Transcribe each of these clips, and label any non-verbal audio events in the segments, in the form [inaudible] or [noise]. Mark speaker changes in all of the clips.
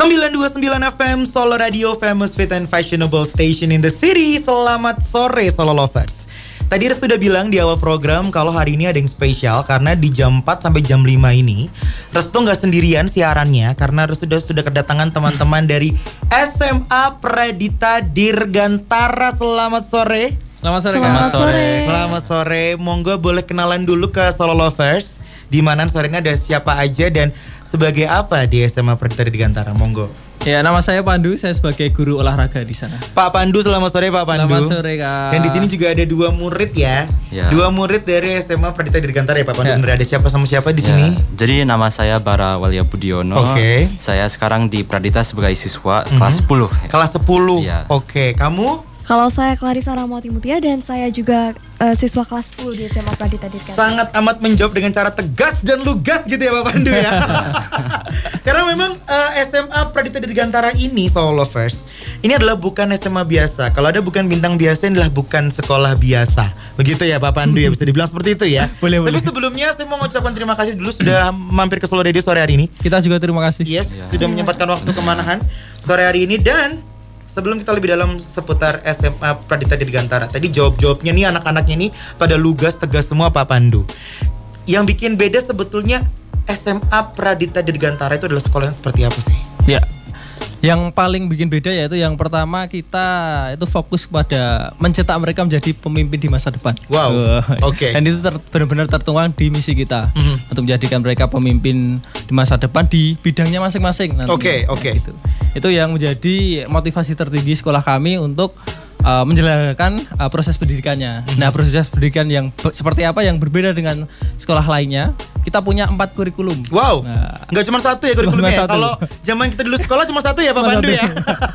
Speaker 1: 929 FM Solo Radio Famous Fit and Fashionable Station in the City. Selamat sore Solo Lovers. Tadi Restu udah bilang di awal program kalau hari ini ada yang spesial karena di jam 4 sampai jam 5 ini Restu nggak sendirian siarannya karena Restu sudah sudah kedatangan teman-teman dari SMA Pradita Dirgantara. Selamat sore.
Speaker 2: Selamat sore.
Speaker 3: Selamat sore.
Speaker 1: Selamat sore. Monggo boleh kenalan dulu ke Solo Lovers. Di mana sore ini ada siapa aja dan sebagai apa di SMA Pradita Dirgantara? Monggo.
Speaker 2: Ya, nama saya Pandu, saya sebagai guru olahraga di sana.
Speaker 1: Pak Pandu, selamat sore Pak Pandu.
Speaker 2: Selamat sore, Kak.
Speaker 1: Dan di sini juga ada dua murid ya.
Speaker 4: Ya.
Speaker 1: Dua murid dari SMA Pradita Dirgantara ya Pak Pandu.
Speaker 2: Ya.
Speaker 1: Bener ada siapa sama siapa di
Speaker 4: Ya,
Speaker 1: sini?
Speaker 4: jadi nama saya Bara Walia Budiono.
Speaker 1: Oke.
Speaker 4: Saya sekarang di Pradita sebagai siswa kelas 10.
Speaker 1: Kelas 10.
Speaker 4: Iya.
Speaker 1: Oke, kamu
Speaker 3: Kalau saya Clarissa Ramawati Mutia dan saya juga eh, siswa kelas 10 di SMA Pradita Dirgantara.
Speaker 1: sangat amat menjawab dengan cara tegas dan lugas gitu ya Pak Pandu ya. [laughs] Karena memang eh, SMA Pradita Dirgantara ini Solo Lovers ini adalah bukan SMA biasa. Kalau ada bukan bintang biasa ini adalah bukan sekolah biasa. Begitu ya Pak Pandu ya bisa dibilang seperti itu ya. [laughs]
Speaker 2: Boleh,
Speaker 1: Tapi
Speaker 2: boleh.
Speaker 1: sebelumnya saya mau mengucapkan terima kasih dulu sudah mampir ke Solo Radio sore hari ini.
Speaker 2: Kita juga terima kasih.
Speaker 1: Yes, sudah menyempatkan waktu kemanahan sore hari ini dan sebelum kita lebih dalam seputar SMA Pradita Dirgantara. Tadi jawab-jawabnya nih anak-anaknya nih pada lugas tegas semua Pak Pandu. Yang bikin beda sebetulnya SMA Pradita Dirgantara itu adalah sekolah yang seperti apa sih?
Speaker 2: Ya. Yang paling bikin beda yaitu yang pertama kita itu fokus kepada mencetak mereka menjadi pemimpin di masa depan.
Speaker 1: Wow, oke.
Speaker 2: Dan itu ter- benar-benar tertuang di misi kita
Speaker 1: Mhm.
Speaker 2: untuk menjadikan mereka pemimpin di masa depan di bidangnya masing-masing.
Speaker 1: Oke, oke.
Speaker 2: Gitu. Itu yang menjadi motivasi tertinggi sekolah kami untuk uh, menjalankan uh, proses pendidikannya.
Speaker 1: Mhm.
Speaker 2: Nah, proses pendidikan yang seperti apa yang berbeda dengan sekolah lainnya? Kita punya empat kurikulum.
Speaker 1: Wow,
Speaker 2: Nah.
Speaker 1: nggak cuma satu ya [laughs] kurikulumnya.
Speaker 2: Satu.
Speaker 1: Kalau zaman kita dulu sekolah cuma satu ya Pak
Speaker 2: satu.
Speaker 1: ya.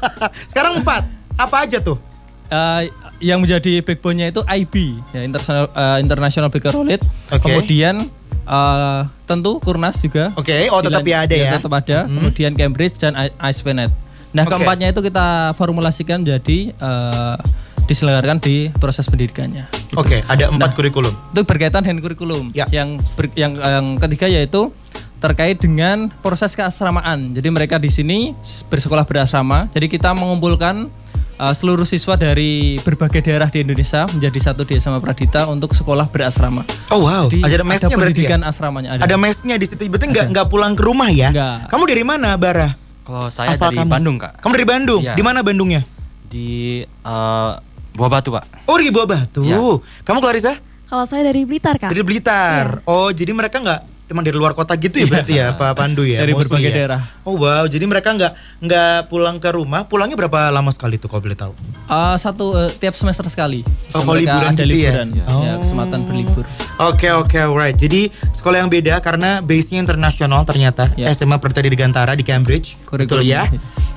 Speaker 1: [laughs] Sekarang empat. Apa aja tuh?
Speaker 2: Uh, yang menjadi backbone-nya itu IB, ya International uh, International Baker Roulette.
Speaker 1: Oke.
Speaker 2: Kemudian uh, tentu Kurnas juga.
Speaker 1: Oke, oh tetap ya ada ya.
Speaker 2: Tetap ada. Kemudian Cambridge dan ISPNet. Nah,
Speaker 1: Oke.
Speaker 2: keempatnya itu kita formulasikan menjadi uh, diselenggarakan di proses pendidikannya.
Speaker 1: Oke, ada empat kurikulum.
Speaker 2: Itu berkaitan dengan kurikulum.
Speaker 1: Ya.
Speaker 2: Yang ber- yang yang ketiga yaitu terkait dengan proses keasramaan. Jadi mereka di sini bersekolah berasrama. Jadi kita mengumpulkan uh, seluruh siswa dari berbagai daerah di Indonesia menjadi satu di SMA Pradita untuk sekolah berasrama.
Speaker 1: Oh wow,
Speaker 2: Jadi
Speaker 1: ada mesnya berarti ya?
Speaker 2: asramanya ada.
Speaker 1: Ada mesnya di situ. Berarti nggak nggak pulang ke rumah ya?
Speaker 2: Nggak.
Speaker 1: Kamu dari mana, Bara?
Speaker 4: Kalau saya
Speaker 1: Asal
Speaker 4: dari
Speaker 1: kamu.
Speaker 4: Bandung, Kak.
Speaker 1: Kamu dari Bandung.
Speaker 4: Iya.
Speaker 1: Di mana Bandungnya?
Speaker 4: Di eh, Buah Batu, Pak.
Speaker 1: Oh, di Buah Batu.
Speaker 4: Iya.
Speaker 1: Kamu Clarissa?
Speaker 3: Kalau saya dari Blitar, Kak.
Speaker 1: Dari Blitar. Oh, jadi mereka nggak emang dari luar kota gitu ya berarti ya, Pak Pandu ya?
Speaker 2: Dari
Speaker 1: mostly
Speaker 2: berbagai
Speaker 1: ya?
Speaker 2: daerah.
Speaker 1: Oh wow, jadi mereka nggak nggak pulang ke rumah. Pulangnya berapa lama sekali tuh kalau boleh tahu?
Speaker 2: Uh, satu uh, tiap semester sekali.
Speaker 1: Oh, kalau liburan
Speaker 2: ada
Speaker 1: gitu ya?
Speaker 2: liburan.
Speaker 1: Oh.
Speaker 2: Ya, kesempatan berlibur.
Speaker 1: Oke oke alright. Jadi sekolah yang beda karena base-nya internasional ternyata
Speaker 2: Ya.
Speaker 1: SMA Pradita Dirgantara di Cambridge. Betul
Speaker 2: Kurikulum.
Speaker 1: ya.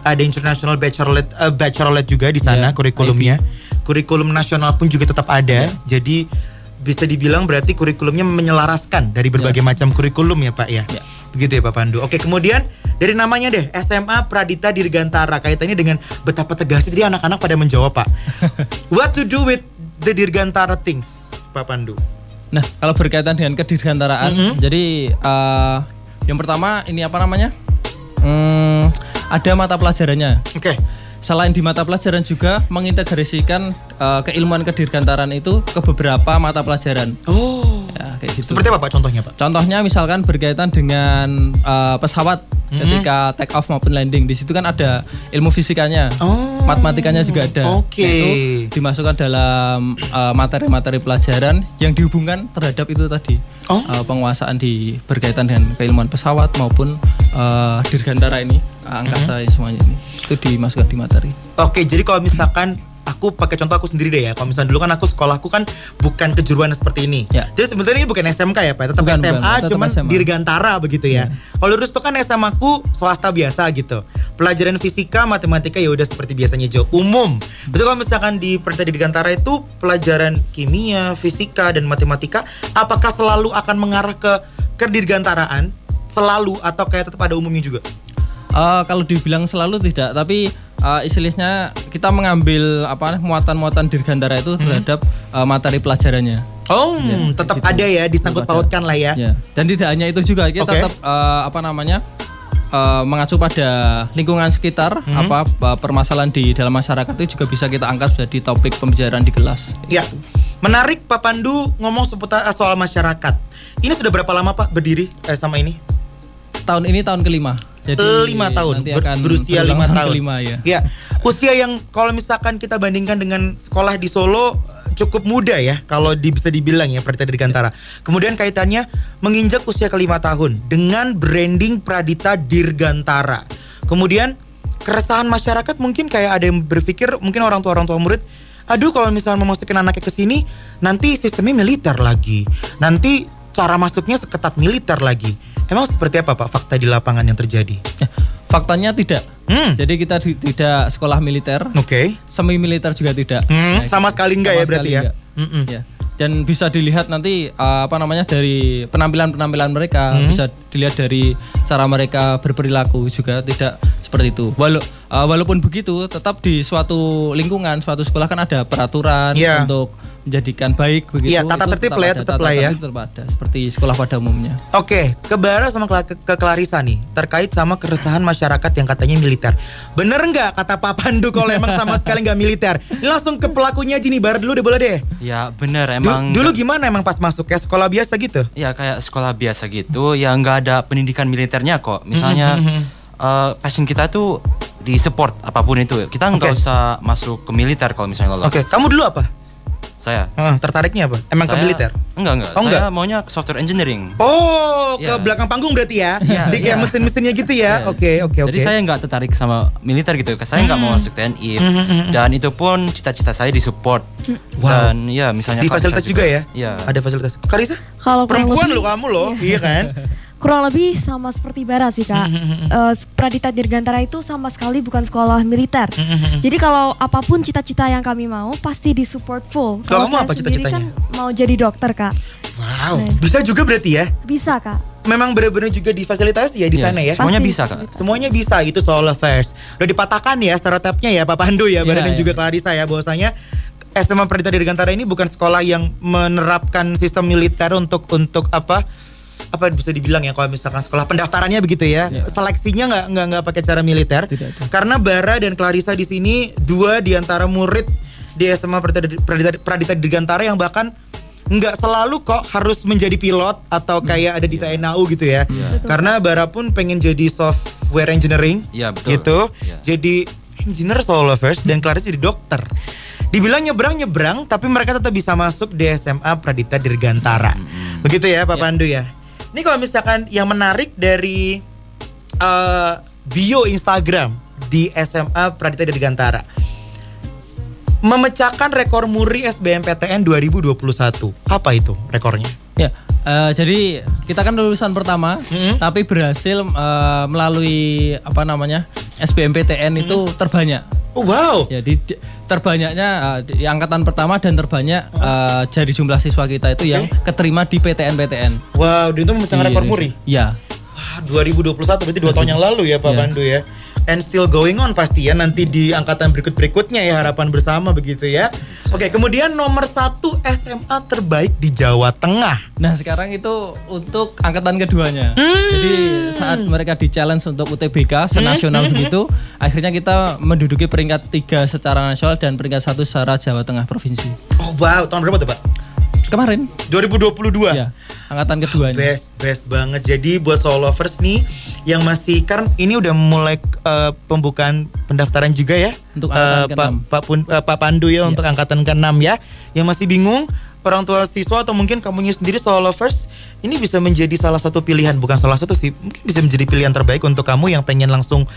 Speaker 1: Ada international bachelorette eh, bachelorette juga di sana
Speaker 2: Ya,
Speaker 1: kurikulumnya. Kurikulum nasional pun juga tetap ada. Jadi bisa dibilang berarti kurikulumnya menyelaraskan dari berbagai macam kurikulum ya Pak ya.
Speaker 2: Ya.
Speaker 1: Begitu ya Pak Pandu. Oke, kemudian dari namanya deh SMA Pradita Dirgantara kaitannya dengan betapa tegasnya jadi anak-anak pada menjawab Pak. [laughs] What to do with the Dirgantara things, Pak Pandu?
Speaker 2: Nah, kalau berkaitan dengan kedirgantaraan,
Speaker 1: Mm-hmm.
Speaker 2: jadi uh, yang pertama ini apa namanya? Hmm, ada mata pelajarannya.
Speaker 1: Oke.
Speaker 2: Selain di mata pelajaran juga mengintegrasikan uh, keilmuan kedirgantaran itu ke beberapa mata pelajaran.
Speaker 1: Oh.
Speaker 2: Ya, kayak gitu.
Speaker 1: Seperti apa Pak contohnya Pak?
Speaker 2: Contohnya misalkan berkaitan dengan uh, pesawat
Speaker 1: Mm-hmm.
Speaker 2: ketika take off maupun landing. Di situ kan ada ilmu fisikanya.
Speaker 1: Oh.
Speaker 2: Matematikanya juga ada.
Speaker 1: Oke.
Speaker 2: Yaitu dimasukkan dalam uh, materi-materi pelajaran yang dihubungkan terhadap itu tadi.
Speaker 1: Oh.
Speaker 2: Uh, penguasaan di berkaitan dengan keilmuan pesawat maupun uh, dirgantara ini, angkasa
Speaker 1: Mm-hmm.
Speaker 2: semuanya ini. Itu dimasukkan di materi.
Speaker 1: Oke, jadi kalau misalkan aku pakai contoh aku sendiri deh ya. Kalau misalnya dulu kan aku sekolahku kan bukan kejuruan seperti ini.
Speaker 2: Ya.
Speaker 1: Jadi sebenarnya ini bukan SMK ya, Pak. Tetap
Speaker 2: Bukan,
Speaker 1: SMA,
Speaker 2: bukan. Tetap
Speaker 1: cuman
Speaker 2: SMA.
Speaker 1: dirgantara begitu ya. Kalau lurus itu kan SMA aku swasta biasa gitu. Pelajaran fisika, matematika ya udah seperti biasanya jauh umum. Betul kalau misalkan di Pradita Dirgantara itu pelajaran kimia, fisika dan matematika apakah selalu akan mengarah ke kedirgantaraan selalu atau kayak tetap ada umumnya juga?
Speaker 2: Uh, kalau dibilang selalu tidak, tapi uh, istilahnya kita mengambil apa muatan-muatan dirgantara itu terhadap uh, materi pelajarannya.
Speaker 1: Oh,
Speaker 2: Ya,
Speaker 1: tetap
Speaker 2: gitu.
Speaker 1: ada ya disangkut
Speaker 2: Tetap ada.
Speaker 1: pautkan lah ya.
Speaker 2: Ya. Dan tidak hanya itu juga kita
Speaker 1: Oke.
Speaker 2: tetap uh, apa namanya eh, mengacu pada lingkungan sekitar
Speaker 1: Hmm.
Speaker 2: apa permasalahan di dalam masyarakat itu juga bisa kita angkat menjadi topik pembicaraan di kelas.
Speaker 1: Ya, menarik Pak Pandu ngomong seputar soal masyarakat. Ini sudah berapa lama Pak berdiri eh, sama ini?
Speaker 2: Tahun ini tahun kelima. Jadi
Speaker 1: lima tahun, ber- berusia lima tahun.
Speaker 2: kelima ya.
Speaker 1: usia yang kalau misalkan kita bandingkan dengan sekolah di Solo cukup muda ya kalau di, bisa dibilang ya Pradita Dirgantara. Kemudian kaitannya menginjak usia kelima tahun dengan branding Pradita Dirgantara. Kemudian keresahan masyarakat mungkin kayak ada yang berpikir mungkin orang tua orang tua murid Aduh kalau misalnya memasukin anaknya ke sini nanti sistemnya militer lagi. Nanti cara masuknya seketat militer lagi. Emang seperti apa Pak fakta di lapangan yang terjadi?
Speaker 2: Ya, faktanya tidak.
Speaker 1: Hmm.
Speaker 2: Jadi kita di- tidak sekolah militer,
Speaker 1: Oke.
Speaker 2: semi militer juga tidak.
Speaker 1: Hmm,
Speaker 2: Nah,
Speaker 1: sama sekali enggak
Speaker 2: sama
Speaker 1: ya berarti ya?
Speaker 2: enggak.
Speaker 1: Mm-mm.
Speaker 2: Ya. Dan bisa dilihat nanti uh, apa namanya dari penampilan-penampilan mereka,
Speaker 1: Hmm.
Speaker 2: bisa dilihat dari cara mereka berperilaku juga tidak seperti itu. Walau uh, walaupun begitu, tetap di suatu lingkungan, suatu sekolah kan ada peraturan
Speaker 1: Iya.
Speaker 2: untuk menjadikan baik begitu.
Speaker 1: Iya, tata tertib lah ya, tetap
Speaker 2: tata
Speaker 1: lah ya.
Speaker 2: tertib tetap ada, seperti sekolah pada umumnya.
Speaker 1: Oke, ke Bara sama ke, ke Clarissa nih terkait sama keresahan masyarakat yang katanya militer. Bener nggak kata Pak Pandu kalau emang sama sekali nggak militer? Ini langsung ke pelakunya aja nih, Bara dulu deh boleh deh.
Speaker 4: Ya bener
Speaker 1: Du-
Speaker 4: emang.
Speaker 1: dulu gimana emang pas masuk ya sekolah biasa gitu?
Speaker 4: Ya kayak sekolah biasa gitu, ya nggak ada pendidikan militernya kok. Misalnya eh, passion kita tuh di support apa pun itu. Kita nggak
Speaker 1: Oke.
Speaker 4: usah masuk ke militer kalau misalnya lolos.
Speaker 1: Oke, kamu dulu apa?
Speaker 4: Saya.
Speaker 1: Hah, tertariknya apa? Emang ke
Speaker 4: saya-
Speaker 1: militer?
Speaker 4: Enggak enggak.
Speaker 1: Oh,
Speaker 4: saya
Speaker 1: enggak?
Speaker 4: maunya ke software engineering.
Speaker 1: Oh, ke
Speaker 4: Iya.
Speaker 1: belakang panggung berarti ya?
Speaker 4: Iya,
Speaker 1: Di kayak
Speaker 4: iya.
Speaker 1: mesin-mesinnya gitu ya?
Speaker 4: Iya.
Speaker 1: Oke, oke, oke.
Speaker 4: Jadi saya nggak tertarik sama militer gitu. Saya nggak mau
Speaker 1: Hmm.
Speaker 4: masuk TNI. Dan itu pun cita-cita saya disupport.
Speaker 1: Wow.
Speaker 4: Dan ya misalnya
Speaker 1: di fasilitas juga, ya?
Speaker 4: Iya.
Speaker 1: Ada fasilitas. Karisa?
Speaker 3: Kalau
Speaker 1: Perempuan lo kamu loh, iya kan? [laughs]
Speaker 3: Kurang lebih sama seperti Bara sih kak. [laughs] Eh, Pradita Dirgantara itu sama sekali bukan sekolah militer. [laughs] Jadi kalau apa pun cita-cita yang kami mau pasti disupport full.
Speaker 1: Kalau kamu
Speaker 3: saya
Speaker 1: apa cita-citanya?
Speaker 3: kan mau jadi dokter kak.
Speaker 1: Wow,
Speaker 3: Nah.
Speaker 1: bisa juga berarti ya?
Speaker 3: Bisa kak.
Speaker 1: Memang benar-benar juga difasilitasi ya di
Speaker 4: Yes,
Speaker 1: sana ya?
Speaker 4: Semuanya
Speaker 3: Pasti
Speaker 4: bisa kak.
Speaker 1: Semuanya bisa itu soal affairs. Udah dipatahkan ya stereotipnya ya Pak Pandu ya, Badan dan
Speaker 2: Iya,
Speaker 1: juga Clarissa ya bahwasanya SMA Pradita Dirgantara ini bukan sekolah yang menerapkan sistem militer untuk untuk apa apa bisa dibilang ya kalau misalkan sekolah pendaftarannya begitu ya
Speaker 2: Iya.
Speaker 1: seleksinya nggak nggak nggak pakai cara militer.
Speaker 2: Tidak
Speaker 1: karena Bara dan Clarissa di sini dua di antara murid di SMA Pradita, Pradita, Pradita Dirgantara yang bahkan nggak selalu kok harus menjadi pilot atau kayak ada di TNAU gitu ya.
Speaker 3: Betul.
Speaker 1: karena Bara pun pengen jadi software engineering
Speaker 4: Iya, betul.
Speaker 1: gitu.
Speaker 4: Iya.
Speaker 1: jadi engineer soul lovers dan Clarissa jadi dokter. Dibilang nyebrang nyebrang tapi mereka tetap bisa masuk di SMA Pradita Dirgantara. Begitu ya Pak
Speaker 2: Ya.
Speaker 1: Pandu ya ini kalau misalkan yang menarik dari eh, bio Instagram di SMA Pradita Dirgantara memecahkan rekor muri SBMPTN 2021 apa itu rekornya?
Speaker 2: Ya, eh, jadi kita kan lulusan pertama,
Speaker 1: Mm-mm.
Speaker 2: tapi berhasil eh, melalui apa namanya SBMPTN itu terbanyak.
Speaker 1: oh wow
Speaker 2: Ya, di, di- terbanyaknya eh, di angkatan pertama dan terbanyak eh, dari jumlah siswa kita itu yang keterima di PTN-PTN.
Speaker 1: wow itu memecahkan
Speaker 2: Di
Speaker 1: rekor muri
Speaker 2: Ya,
Speaker 1: Wah, 2021 berarti dua tahun yang lalu ya Pak
Speaker 2: Iya.
Speaker 1: Pandu ya. And still going on pasti ya nanti di angkatan berikut-berikutnya ya harapan bersama begitu ya. Oke, kemudian nomor satu SMA terbaik di Jawa Tengah.
Speaker 2: Nah sekarang itu untuk angkatan keduanya.
Speaker 1: Hmm.
Speaker 2: Jadi saat mereka di challenge untuk UTBK senasional
Speaker 1: Hmm.
Speaker 2: begitu, akhirnya kita menduduki peringkat tiga secara nasional dan peringkat satu secara Jawa Tengah provinsi.
Speaker 1: Oh wow, tahun berapa tuh Pak?
Speaker 2: Kemarin,
Speaker 1: 2022.
Speaker 2: ya angkatan keduanya.
Speaker 1: Best, best banget. Jadi buat soul lovers nih yang masih kan ini udah mulai eh, pembukaan pendaftaran juga ya.
Speaker 2: Untuk
Speaker 1: Eh,
Speaker 2: angkatan
Speaker 1: Pak
Speaker 2: ke-enam.
Speaker 1: Pak, Pun- eh, Pak Pandu ya untuk angkatan ke-6 ya. Yang masih bingung orang tua siswa atau mungkin kamunya sendiri soul lovers ini bisa menjadi salah satu pilihan bukan salah satu sih mungkin bisa menjadi pilihan terbaik untuk kamu yang pengen langsung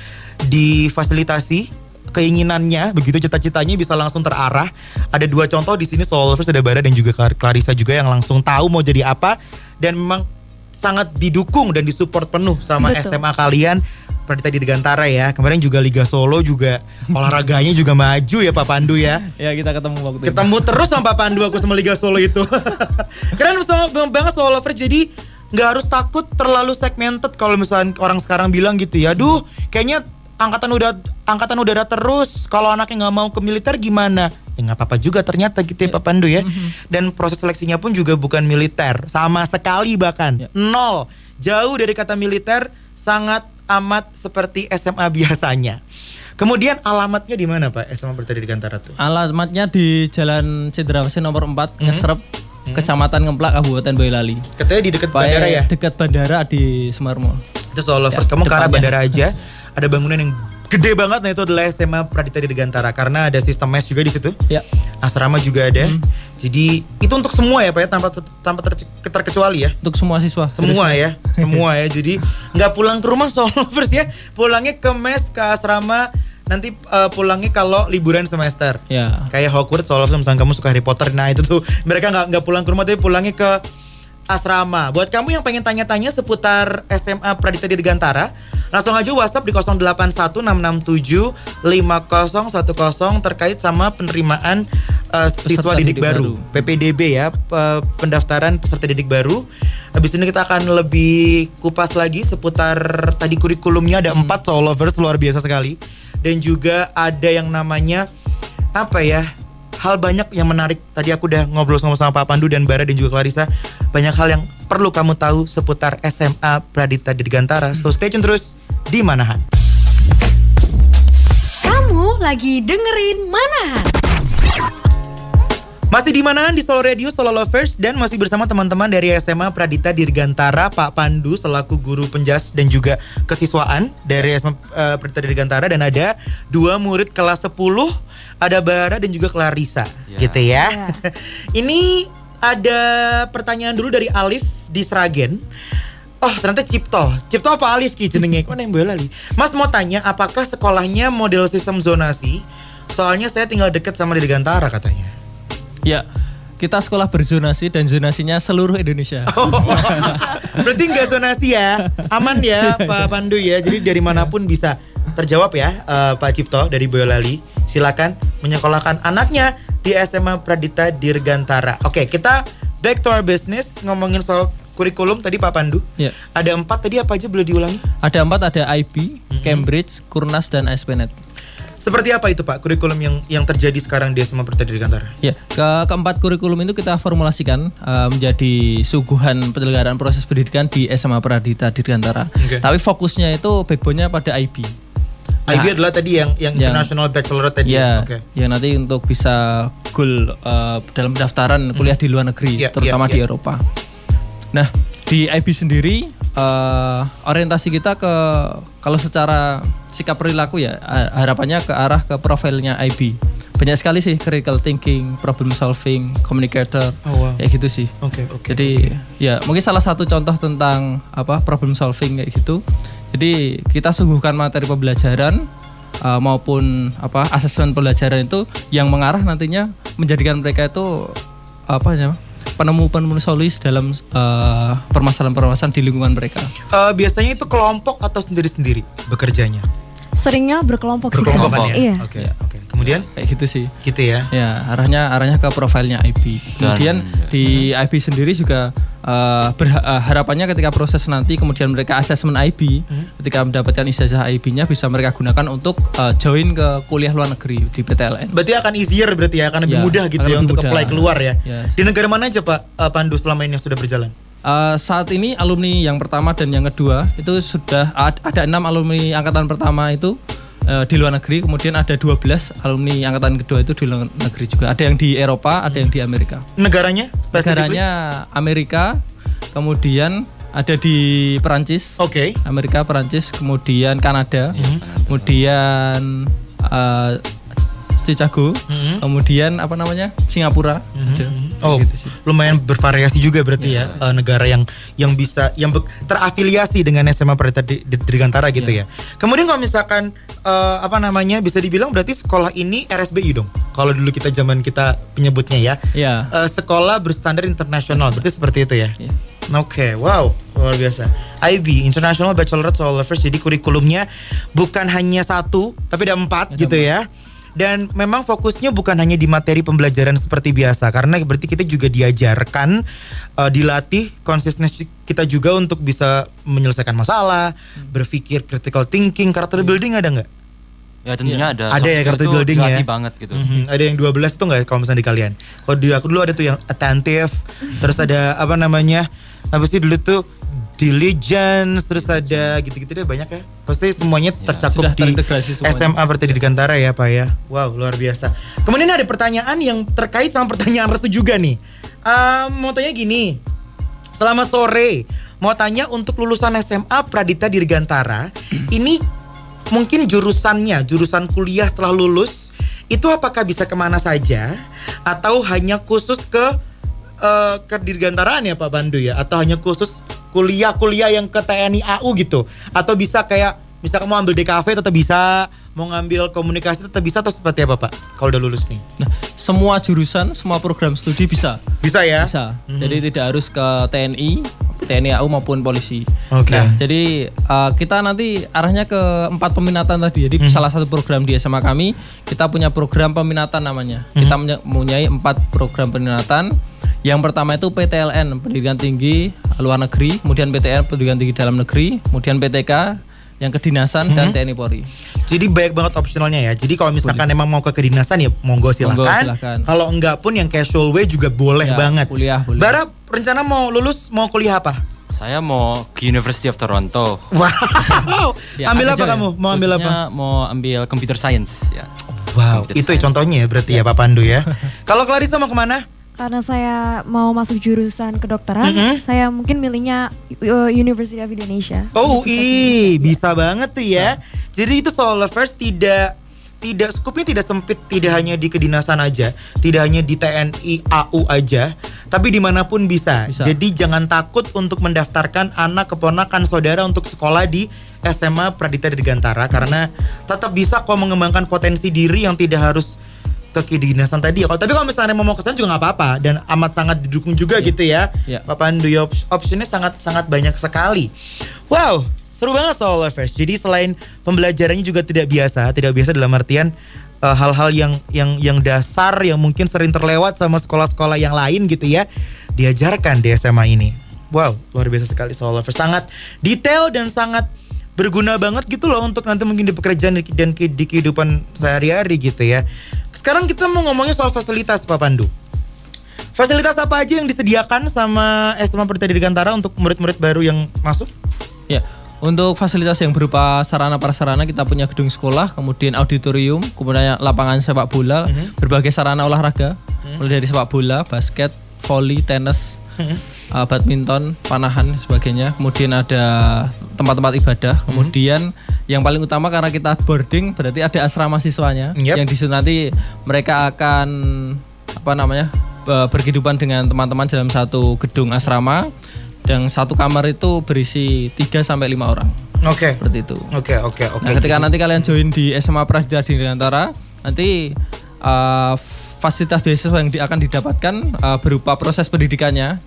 Speaker 1: difasilitasi keinginannya begitu cita-citanya bisa langsung terarah. Ada dua contoh di sini soul lovers ada Bara dan juga Clar- Clarissa juga yang langsung tahu mau jadi apa. Dan memang sangat didukung dan disupport penuh sama
Speaker 3: Betul.
Speaker 1: SMA kalian. Pradita Dirgantara ya kemarin juga Liga Solo juga [laughs] olahraganya juga maju ya Pak Pandu ya.
Speaker 2: Ya kita ketemu waktu itu.
Speaker 1: ketemu terus sama Pak Pandu aku sama Liga Solo itu. [laughs] Keren sama banget soal lovers jadi nggak harus takut terlalu segmented kalau misalnya orang sekarang bilang gitu ya duh kayaknya angkatan udah angkatan udara terus. Kalau anaknya nggak mau ke militer gimana? Ya nggak apa-apa juga ternyata gitu ya Pak Pandu ya. Dan proses seleksinya pun juga bukan militer. Sama sekali bahkan.
Speaker 2: Ya.
Speaker 1: nol. Jauh dari kata militer sangat amat seperti SMA biasanya. Kemudian alamatnya di mana Pak? SMA Berita Dirgantara tuh?
Speaker 2: Alamatnya di Jalan Cendrawasih nomor 4, Ngesrep, Kecamatan Ngemplak, Kabupaten Boyolali.
Speaker 1: Katanya di dekat bandara ya?
Speaker 2: Dekat bandara di Semarmo.
Speaker 1: Solo Lovers,
Speaker 2: Ya,
Speaker 1: kamu ke arah bandara aja. Ada bangunan yang gede banget, nah itu adalah SMA Pradita Dirgantara karena ada sistem mes juga di situ.
Speaker 2: Ya.
Speaker 1: Asrama juga ada.
Speaker 2: Hmm.
Speaker 1: Jadi itu untuk semua ya Pak ya tanpa tanpa ter- terkecuali ya.
Speaker 2: Untuk semua siswa.
Speaker 1: Semua ya, semua ya. Jadi nggak pulang ke rumah [laughs] Solo Lovers ya, pulangnya ke mes ke asrama nanti eh, pulangnya kalau liburan semester.
Speaker 2: Ya.
Speaker 1: Kayak Hogwarts, Lovers misalnya kamu suka Harry Potter, nah itu tuh mereka nggak nggak pulang ke rumah tapi pulangnya ke asrama. Buat kamu yang pengen tanya-tanya seputar SMA Pradita Dirgantara, langsung aja WhatsApp di 0816675010 terkait sama penerimaan eh, siswa
Speaker 2: Peserta
Speaker 1: didik,
Speaker 2: didik
Speaker 1: baru,
Speaker 2: baru.
Speaker 1: PPDB ya, pe- pendaftaran peserta didik baru. Habis ini kita akan lebih kupas lagi seputar tadi kurikulumnya ada empat Soul Lovers luar biasa sekali dan juga ada yang namanya apa ya hal banyak yang menarik. Tadi aku udah ngobrol sama Pak Pandu dan Bara dan juga Clarissa. Banyak hal yang perlu kamu tahu seputar SMA Pradita Dirgantara. So stay tune terus di Manahan.
Speaker 5: Kamu lagi dengerin Manahan.
Speaker 1: Masih di Manahan di Solo Radio Solo Lovers dan masih bersama teman-teman dari SMA Pradita Dirgantara Pak Pandu selaku guru penjas dan juga kesiswaan dari SMA eh, Pradita Dirgantara dan ada dua murid kelas 10 ada Bara dan juga Clarissa
Speaker 4: Ya.
Speaker 1: gitu ya.
Speaker 3: Ya. [laughs]
Speaker 1: Ini ada pertanyaan dulu dari Alif di Sragen. Oh ternyata Cipto Cipto apa Alif ki jenenge Kok neng bola li Mas mau tanya apakah sekolahnya model sistem zonasi Soalnya saya tinggal deket sama di Dirgantara katanya
Speaker 2: Ya. Kita sekolah berzonasi dan zonasinya seluruh Indonesia. [laughs]
Speaker 1: Oh. Berarti nggak zonasi ya, aman ya Pak Pandu ya. Jadi dari mana pun bisa terjawab ya eh, Pak Cipto dari Boyolali. Silakan menyekolahkan anaknya di SMA Pradita Dirgantara. Oke, kita back to our business ngomongin soal kurikulum tadi Pak Pandu.
Speaker 2: Ya.
Speaker 1: Ada empat tadi apa aja boleh diulangi?
Speaker 2: Ada empat, ada IB, Cambridge, Kurnas, dan ASP.NET.
Speaker 1: Seperti apa itu Pak kurikulum yang yang terjadi sekarang di SMA Pradita Dirgantara?
Speaker 2: Ya, ke keempat kurikulum itu kita formulasikan uh, menjadi suguhan penyelenggaraan proses pendidikan di SMA Pradita Dirgantara.
Speaker 1: Oke.
Speaker 2: Tapi fokusnya itu backbone-nya pada IB.
Speaker 1: IB adalah tadi yang yang
Speaker 2: Yang-
Speaker 1: International Bachelorette tadi.
Speaker 2: Ya,
Speaker 1: Oke.
Speaker 2: ya nanti untuk bisa goal uh, dalam pendaftaran kuliah di luar negeri,
Speaker 1: Ya,
Speaker 2: terutama
Speaker 1: ya,
Speaker 2: di
Speaker 1: ya.
Speaker 2: Eropa. Nah, di IB sendiri uh, orientasi kita ke kalau secara sikap perilaku ya ha- harapannya ke arah ke profilnya IB. Banyak sekali sih critical thinking, problem solving, communicator,
Speaker 1: Oh, wow.
Speaker 2: kayak gitu sih.
Speaker 1: Oke, oke.
Speaker 2: Jadi ya mungkin salah satu contoh tentang apa problem solving kayak gitu. Jadi kita sungguhkan materi pembelajaran uh, maupun apa asesmen pembelajaran itu yang mengarah nantinya menjadikan mereka itu apa ya penemu-penemu solusi dalam uh, permasalahan-permasalahan di lingkungan mereka.
Speaker 1: Eh, biasanya itu kelompok atau sendiri-sendiri bekerjanya?
Speaker 3: Seringnya berkelompok sih. Kak.
Speaker 1: Berkelompokan ya?
Speaker 3: Iya.
Speaker 1: Oke, oke. Kemudian
Speaker 2: Kayak gitu sih.
Speaker 1: gitu ya.
Speaker 2: Ya, arahnya arahnya ke profilnya IB. Kemudian di IB sendiri juga eh, berha- eh, harapannya ketika proses nanti kemudian mereka asesmen IB, ketika mendapatkan ijazah IB-nya bisa mereka gunakan untuk eh, join ke kuliah luar negeri di PTLN.
Speaker 1: Berarti akan easier berarti ya, akan lebih
Speaker 2: Ya,
Speaker 1: mudah gitu
Speaker 2: akan
Speaker 1: ya untuk
Speaker 2: mudah.
Speaker 1: apply keluar ya.
Speaker 2: Ya.
Speaker 1: Di negara mana aja Pak eh, Pandu selama ini yang sudah berjalan?
Speaker 2: Eh, saat ini alumni yang pertama dan yang kedua itu sudah ad- ada enam alumni angkatan pertama itu eh, di luar negeri, kemudian ada 12 alumni angkatan kedua itu di luar negeri juga. Ada yang di Eropa, ada yang di Amerika.
Speaker 1: Negaranya?
Speaker 2: Negaranya Amerika, kemudian ada di Perancis,
Speaker 1: Oke.
Speaker 2: Amerika, Perancis, kemudian Kanada, kemudian eh, Chicago, kemudian apa namanya Singapura, ada.
Speaker 1: Oh,
Speaker 2: Gitu sih.
Speaker 1: lumayan bervariasi juga berarti ya, eh, negara yang yang bisa yang terafiliasi dengan SMA Pradita di, di, Dirgantara gitu ya. Kemudian kalau misalkan eh, apa namanya bisa dibilang berarti sekolah ini RSBI dong. Kalau dulu kita zaman kita penyebutnya ya.
Speaker 2: Ya.
Speaker 1: Eh, sekolah berstandar internasional berarti seperti itu ya.
Speaker 2: Iya.
Speaker 1: Oke, wow, luar biasa. IB, International Bachelorette Lovers, jadi kurikulumnya bukan hanya satu, tapi ada empat gitu ya. Dan memang fokusnya bukan hanya di materi pembelajaran seperti biasa, karena berarti kita juga diajarkan, eh, dilatih konsistensi kita juga untuk bisa menyelesaikan masalah, berpikir critical thinking, karakter building ada nggak?
Speaker 4: Ya tentunya ada.
Speaker 1: Ada
Speaker 4: Soft
Speaker 1: ya karakter
Speaker 4: tuh
Speaker 1: building ya.
Speaker 4: banget gitu.
Speaker 1: Mhm, Ada yang 12 itu nggak kalau misalnya di kalian? Kalau di aku dulu ada tuh yang attentive, terus ada apa namanya? Apa sih dulu tuh diligence, terus ada gitu-gitu deh banyak ya. Pasti semuanya tercakup
Speaker 2: sudah
Speaker 1: di
Speaker 2: semuanya.
Speaker 1: SMA Berarti Dirgantara ya Pak ya. Wow, luar biasa. Kemudian ada pertanyaan yang terkait sama pertanyaan restu juga nih. Eh, mau tanya gini, Selamat sore. Mau tanya untuk lulusan SMA Pradita Dirgantara, [clears throat] ini mungkin jurusannya, jurusan kuliah setelah lulus, itu apakah bisa ke mana saja? Atau hanya khusus ke eh, ke Dirgantaraan ya Pak Bandu ya? Atau hanya khusus kuliah-kuliah yang ke TNI AU gitu? Atau bisa kayak, misalkan mau ambil DKV tetap bisa, mau ngambil komunikasi tetap bisa atau seperti apa Pak? Kalau udah lulus nih?
Speaker 2: Nah, semua jurusan, semua program studi bisa.
Speaker 1: Bisa ya?
Speaker 2: Bisa. Jadi tidak harus ke TNI, TNI AU maupun polisi.
Speaker 1: Oke.
Speaker 2: Nah, jadi uh, kita nanti arahnya ke empat peminatan tadi. Jadi
Speaker 1: Mhm.
Speaker 2: salah satu program di SMA kami kita punya program peminatan namanya.
Speaker 1: Mhm.
Speaker 2: Kita punya- mempunyai empat program peminatan. Yang pertama itu PTLN Pendidikan Tinggi Luar Negeri, kemudian PTN Pendidikan Tinggi Dalam Negeri, kemudian PTK yang kedinasan
Speaker 1: Mhm.
Speaker 2: dan TNI Polri.
Speaker 1: Jadi banyak banget opsionalnya ya. Jadi kalau misalkan emang mau ke kedinasan ya monggo silahkan.
Speaker 2: silahkan.
Speaker 1: Kalau enggak pun yang casual way juga boleh
Speaker 2: Ya,
Speaker 1: banget.
Speaker 2: kuliah boleh.
Speaker 1: Bara rencana mau lulus mau kuliah apa?
Speaker 4: Saya mau ke University of Toronto.
Speaker 1: Wow. [laughs]
Speaker 2: Ya,
Speaker 1: ambil
Speaker 2: apa ya?
Speaker 1: kamu? Mau ambil apa?
Speaker 4: Mau ambil computer science ya.
Speaker 1: Wow,
Speaker 4: Computer
Speaker 1: itu ya
Speaker 4: science.
Speaker 1: contohnya ya berarti ya Pak Pandu ya. [laughs] Kalau Clarissa mau ke mana?
Speaker 3: Karena saya mau masuk jurusan kedokteran,
Speaker 1: Mm-hmm.
Speaker 3: saya mungkin milihnya uh, University of Indonesia.
Speaker 1: Oh, ih, bisa banget tuh ya. Jadi itu soal lovers tidak tidak skupnya tidak sempit tidak hanya di kedinasan aja, tidak hanya di TNI AU aja, tapi di mana pun bisa.
Speaker 2: Bisa.
Speaker 1: Jadi jangan takut untuk mendaftarkan anak keponakan saudara untuk sekolah di SMA Pradita Dirgantara karena tetap bisa kok mengembangkan potensi diri yang tidak harus ke kedinasan tadi. Kalau tapi kalau misalnya mau ke sana juga nggak apa-apa dan amat sangat didukung juga gitu ya. Pak Pandu ya op- optionnya sangat sangat banyak sekali. Wow, seru banget soal Lovers. Jadi selain pembelajarannya juga tidak biasa, tidak biasa dalam artian eh, hal-hal yang yang yang dasar yang mungkin sering terlewat sama sekolah-sekolah yang lain gitu ya, diajarkan di SMA ini. Wow, luar biasa sekali soal Lovers. Sangat detail dan sangat berguna banget gitu loh untuk nanti mungkin di pekerjaan dan di kehidupan sehari-hari gitu ya. Sekarang kita mau ngomongin soal fasilitas Pak Pandu. Fasilitas apa aja yang disediakan sama SMA Perdita Dirgantara untuk murid-murid baru yang masuk?
Speaker 2: Ya, untuk fasilitas yang berupa sarana prasarana kita punya gedung sekolah, kemudian auditorium, kemudian lapangan sepak bola, berbagai sarana olahraga, mulai dari sepak bola, basket, volley, tenis, uh, badminton, panahan, sebagainya. Kemudian ada tempat-tempat ibadah. Kemudian yang paling utama karena kita boarding, berarti ada asrama siswanya,
Speaker 1: Yep.
Speaker 2: yang di situ nanti mereka akan apa namanya eh, berkehidupan dengan teman-teman dalam satu gedung asrama dan satu kamar itu berisi 3 sampai lima orang
Speaker 1: Oke.
Speaker 2: seperti itu.
Speaker 1: Oke, oke, oke.
Speaker 2: Nah, ketika
Speaker 1: Jadi-
Speaker 2: nanti kalian join di SMA Pradita Dirgantara, nanti uh, fasilitas beasiswa yang di- akan didapatkan uh, berupa proses pendidikannya,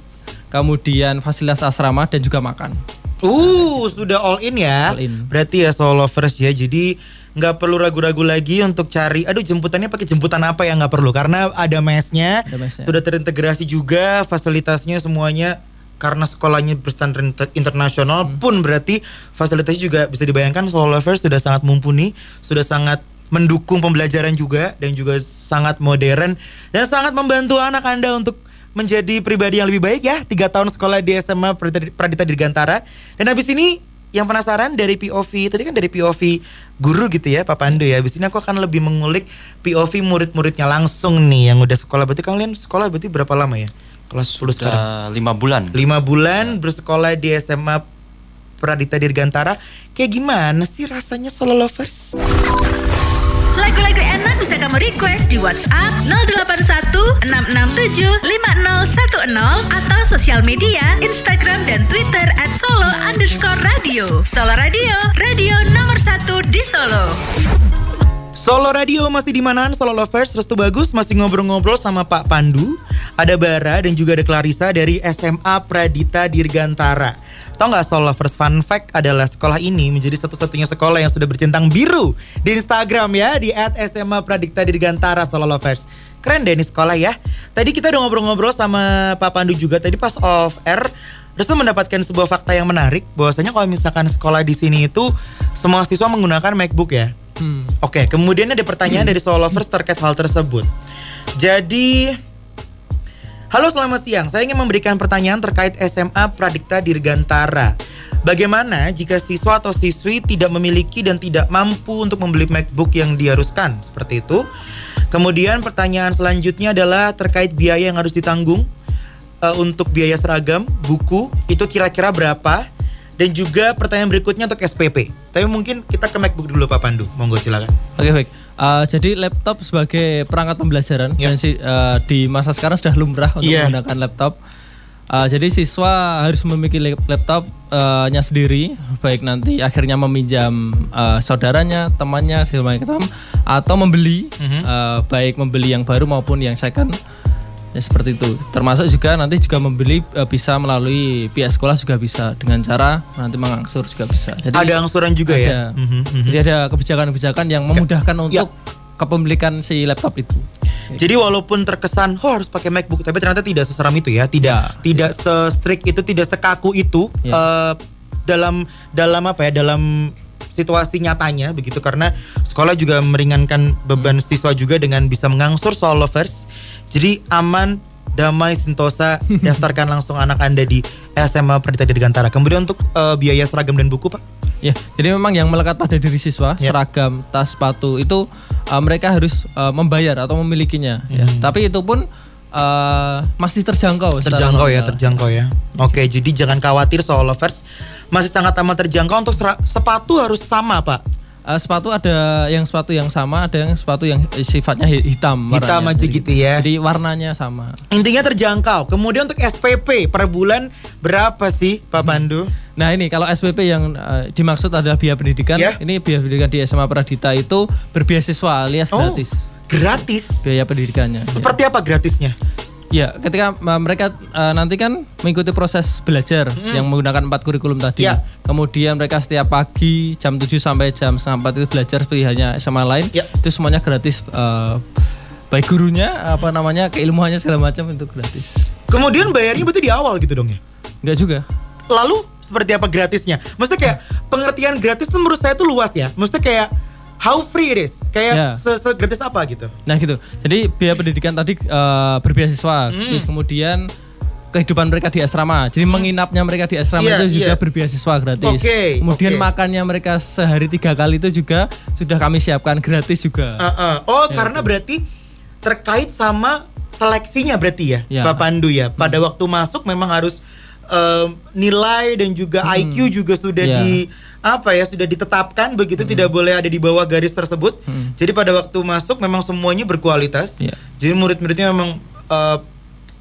Speaker 2: kemudian fasilitas asrama dan juga makan.
Speaker 1: Uh, sudah all in ya.
Speaker 2: All in.
Speaker 1: Berarti ya soul lovers ya. Jadi nggak perlu ragu-ragu lagi untuk cari. Aduh, jemputannya pakai jemputan apa ya nggak perlu karena ada mesnya,
Speaker 2: Ada mesnya.
Speaker 1: sudah terintegrasi juga fasilitasnya semuanya. Karena sekolahnya berstandar inter- internasional
Speaker 2: Hmm.
Speaker 1: pun berarti fasilitasnya juga bisa dibayangkan soul lovers sudah sangat mumpuni, sudah sangat mendukung pembelajaran juga dan juga sangat modern dan sangat membantu anak anda untuk menjadi pribadi yang lebih baik ya. Tiga tahun sekolah di SMA Pradita- Dirgantara. Dan habis ini yang penasaran dari POV, tadi kan dari POV guru gitu ya Pak Pandu ya. Habis ini aku akan lebih mengulik POV murid-muridnya langsung nih yang udah sekolah. Berarti kalian sekolah berarti berapa lama ya? Kelas 10 sekarang.
Speaker 4: Lima bulan.
Speaker 1: Lima bulan bersekolah di SMA Pradita Dirgantara. Kayak gimana sih rasanya solo lovers?
Speaker 5: Lagu-lagu enak bisa kamu request di WhatsApp 081 667 5010 atau sosial media Instagram dan Twitter at Solo underscore radio. Solo Radio, radio nomor satu di Solo.
Speaker 1: Solo Radio masih di manaan Solo Lovers Restu Bagus masih ngobrol-ngobrol sama Pak Pandu Ada Bara dan juga ada Clarissa dari SMA Pradita Dirgantara Tahu nggak Solo Lovers fun fact adalah sekolah ini menjadi satu-satunya sekolah yang sudah bercentang biru di Instagram ya di @SMA Pradita Dirgantara Solo Lovers Keren deh ini sekolah ya Tadi kita udah ngobrol-ngobrol sama Pak Pandu juga tadi pas off air Restu mendapatkan sebuah fakta yang menarik bahwasanya kalau misalkan sekolah di sini itu semua siswa menggunakan MacBook ya
Speaker 2: Hmm.
Speaker 1: Oke, kemudian ada pertanyaan dari Soul Lovers terkait hal tersebut. Jadi Halo selamat siang, saya ingin memberikan pertanyaan terkait SMA Pradikta Dirgantara. Bagaimana jika siswa atau siswi tidak memiliki dan tidak mampu untuk membeli MacBook yang diharuskan? Seperti itu. Kemudian pertanyaan selanjutnya adalah terkait biaya yang harus ditanggung uh, untuk biaya seragam, buku, itu kira-kira berapa? Dan juga pertanyaan berikutnya untuk SPP. Tapi mungkin kita ke MacBook dulu Pak Pandu. Monggo silakan.
Speaker 2: Oke baik. Uh, jadi laptop sebagai perangkat pembelajaran
Speaker 1: Ya.
Speaker 2: dan si, uh, di masa sekarang sudah lumrah untuk
Speaker 1: Iya.
Speaker 2: menggunakan laptop. Uh, jadi siswa harus memiliki lap- laptopnya sendiri, baik nanti akhirnya meminjam uh, saudaranya, temannya, segala macam, atau membeli,
Speaker 1: Mhm.
Speaker 2: uh, baik membeli yang baru maupun yang second. Ya, seperti itu. Termasuk juga nanti juga membeli uh, bisa melalui pihak sekolah juga bisa dengan cara nanti mengangsur juga bisa. Jadi
Speaker 1: Ada angsuran juga ya?
Speaker 2: ada.
Speaker 1: Mhm, mhm.
Speaker 2: Jadi ada kebijakan-kebijakan yang memudahkan untuk kepemilikan si laptop itu.
Speaker 1: Jadi walaupun terkesan oh harus pakai MacBook tapi ternyata tidak seseram itu ya, tidak
Speaker 2: Ya.
Speaker 1: tidak se-strict itu, tidak sekaku itu
Speaker 2: Ya.
Speaker 1: eh, dalam dalam apa ya, dalam situasi nyatanya begitu karena sekolah juga meringankan beban siswa juga dengan bisa mengangsur soal lovers. Jadi aman, damai, sentosa, [laughs] daftarkan langsung anak Anda di SMA Perdita Dirgantara. Kemudian untuk eh, biaya seragam dan buku, Pak?
Speaker 2: Ya, jadi memang yang melekat pada diri siswa,
Speaker 1: Ya.
Speaker 2: seragam, tas, sepatu itu uh, mereka harus uh, membayar atau memilikinya. Ya. Tapi itu pun uh, masih terjangkau.
Speaker 1: Terjangkau ya, terjangkau ya. Oke, jadi jangan khawatir soal lovers. Masih sangat amat terjangkau untuk sepatu harus sama, Pak.
Speaker 2: Uh, sepatu ada yang sepatu yang sama, ada yang sepatu yang sifatnya hi- hitam.
Speaker 1: Hitam
Speaker 2: warnanya.
Speaker 1: aja gitu ya.
Speaker 2: Jadi warnanya sama.
Speaker 1: Intinya terjangkau. Kemudian untuk SPP per bulan berapa sih Pak Pandu?
Speaker 2: Nah ini kalau SPP yang uh, dimaksud adalah biaya pendidikan,
Speaker 1: Ya.
Speaker 2: ini biaya pendidikan di SMA Pradita itu berbeasiswa alias gratis
Speaker 1: gratis.
Speaker 2: biaya pendidikannya. Ya.
Speaker 1: Seperti apa gratisnya?
Speaker 2: Ya, ketika uh, mereka uh, nanti kan mengikuti proses belajar yang menggunakan empat kurikulum tadi.
Speaker 1: Ya.
Speaker 2: Kemudian mereka setiap pagi jam 7 sampai jam setengah 4 itu belajar seperti hanya SMA lain.
Speaker 1: Ya.
Speaker 2: Itu semuanya gratis. uh, baik gurunya, apa namanya, keilmuannya segala macam itu gratis.
Speaker 1: Kemudian bayarnya berarti di awal gitu dong ya?
Speaker 2: Enggak juga.
Speaker 1: Lalu seperti apa gratisnya? Maksudnya kayak pengertian gratis tuh menurut saya tuh luas ya. Maksudnya kayak how free it is. Kayak
Speaker 2: Ya.
Speaker 1: se- segratis apa gitu.
Speaker 2: Nah gitu. Jadi biaya pendidikan tadi eh, berbeasiswa,
Speaker 1: Hmm.
Speaker 2: terus kemudian kehidupan mereka di asrama. Jadi menginapnya mereka di asrama
Speaker 1: Iya,
Speaker 2: itu juga
Speaker 1: iya.
Speaker 2: berbeasiswa gratis.
Speaker 1: Oke,
Speaker 2: kemudian
Speaker 1: oke.
Speaker 2: makannya mereka sehari tiga kali itu juga sudah kami siapkan gratis juga.
Speaker 1: Uh-uh. Oh karena berarti terkait sama seleksinya berarti ya,
Speaker 2: Ya.
Speaker 1: Pak Pandu ya. Pada waktu masuk memang harus um, nilai dan juga IQ juga sudah
Speaker 2: Ya.
Speaker 1: di apa ya sudah ditetapkan begitu tidak boleh ada di bawah garis tersebut. Jadi pada waktu masuk memang semuanya berkualitas.
Speaker 2: Ya.
Speaker 1: Jadi murid-muridnya memang uh,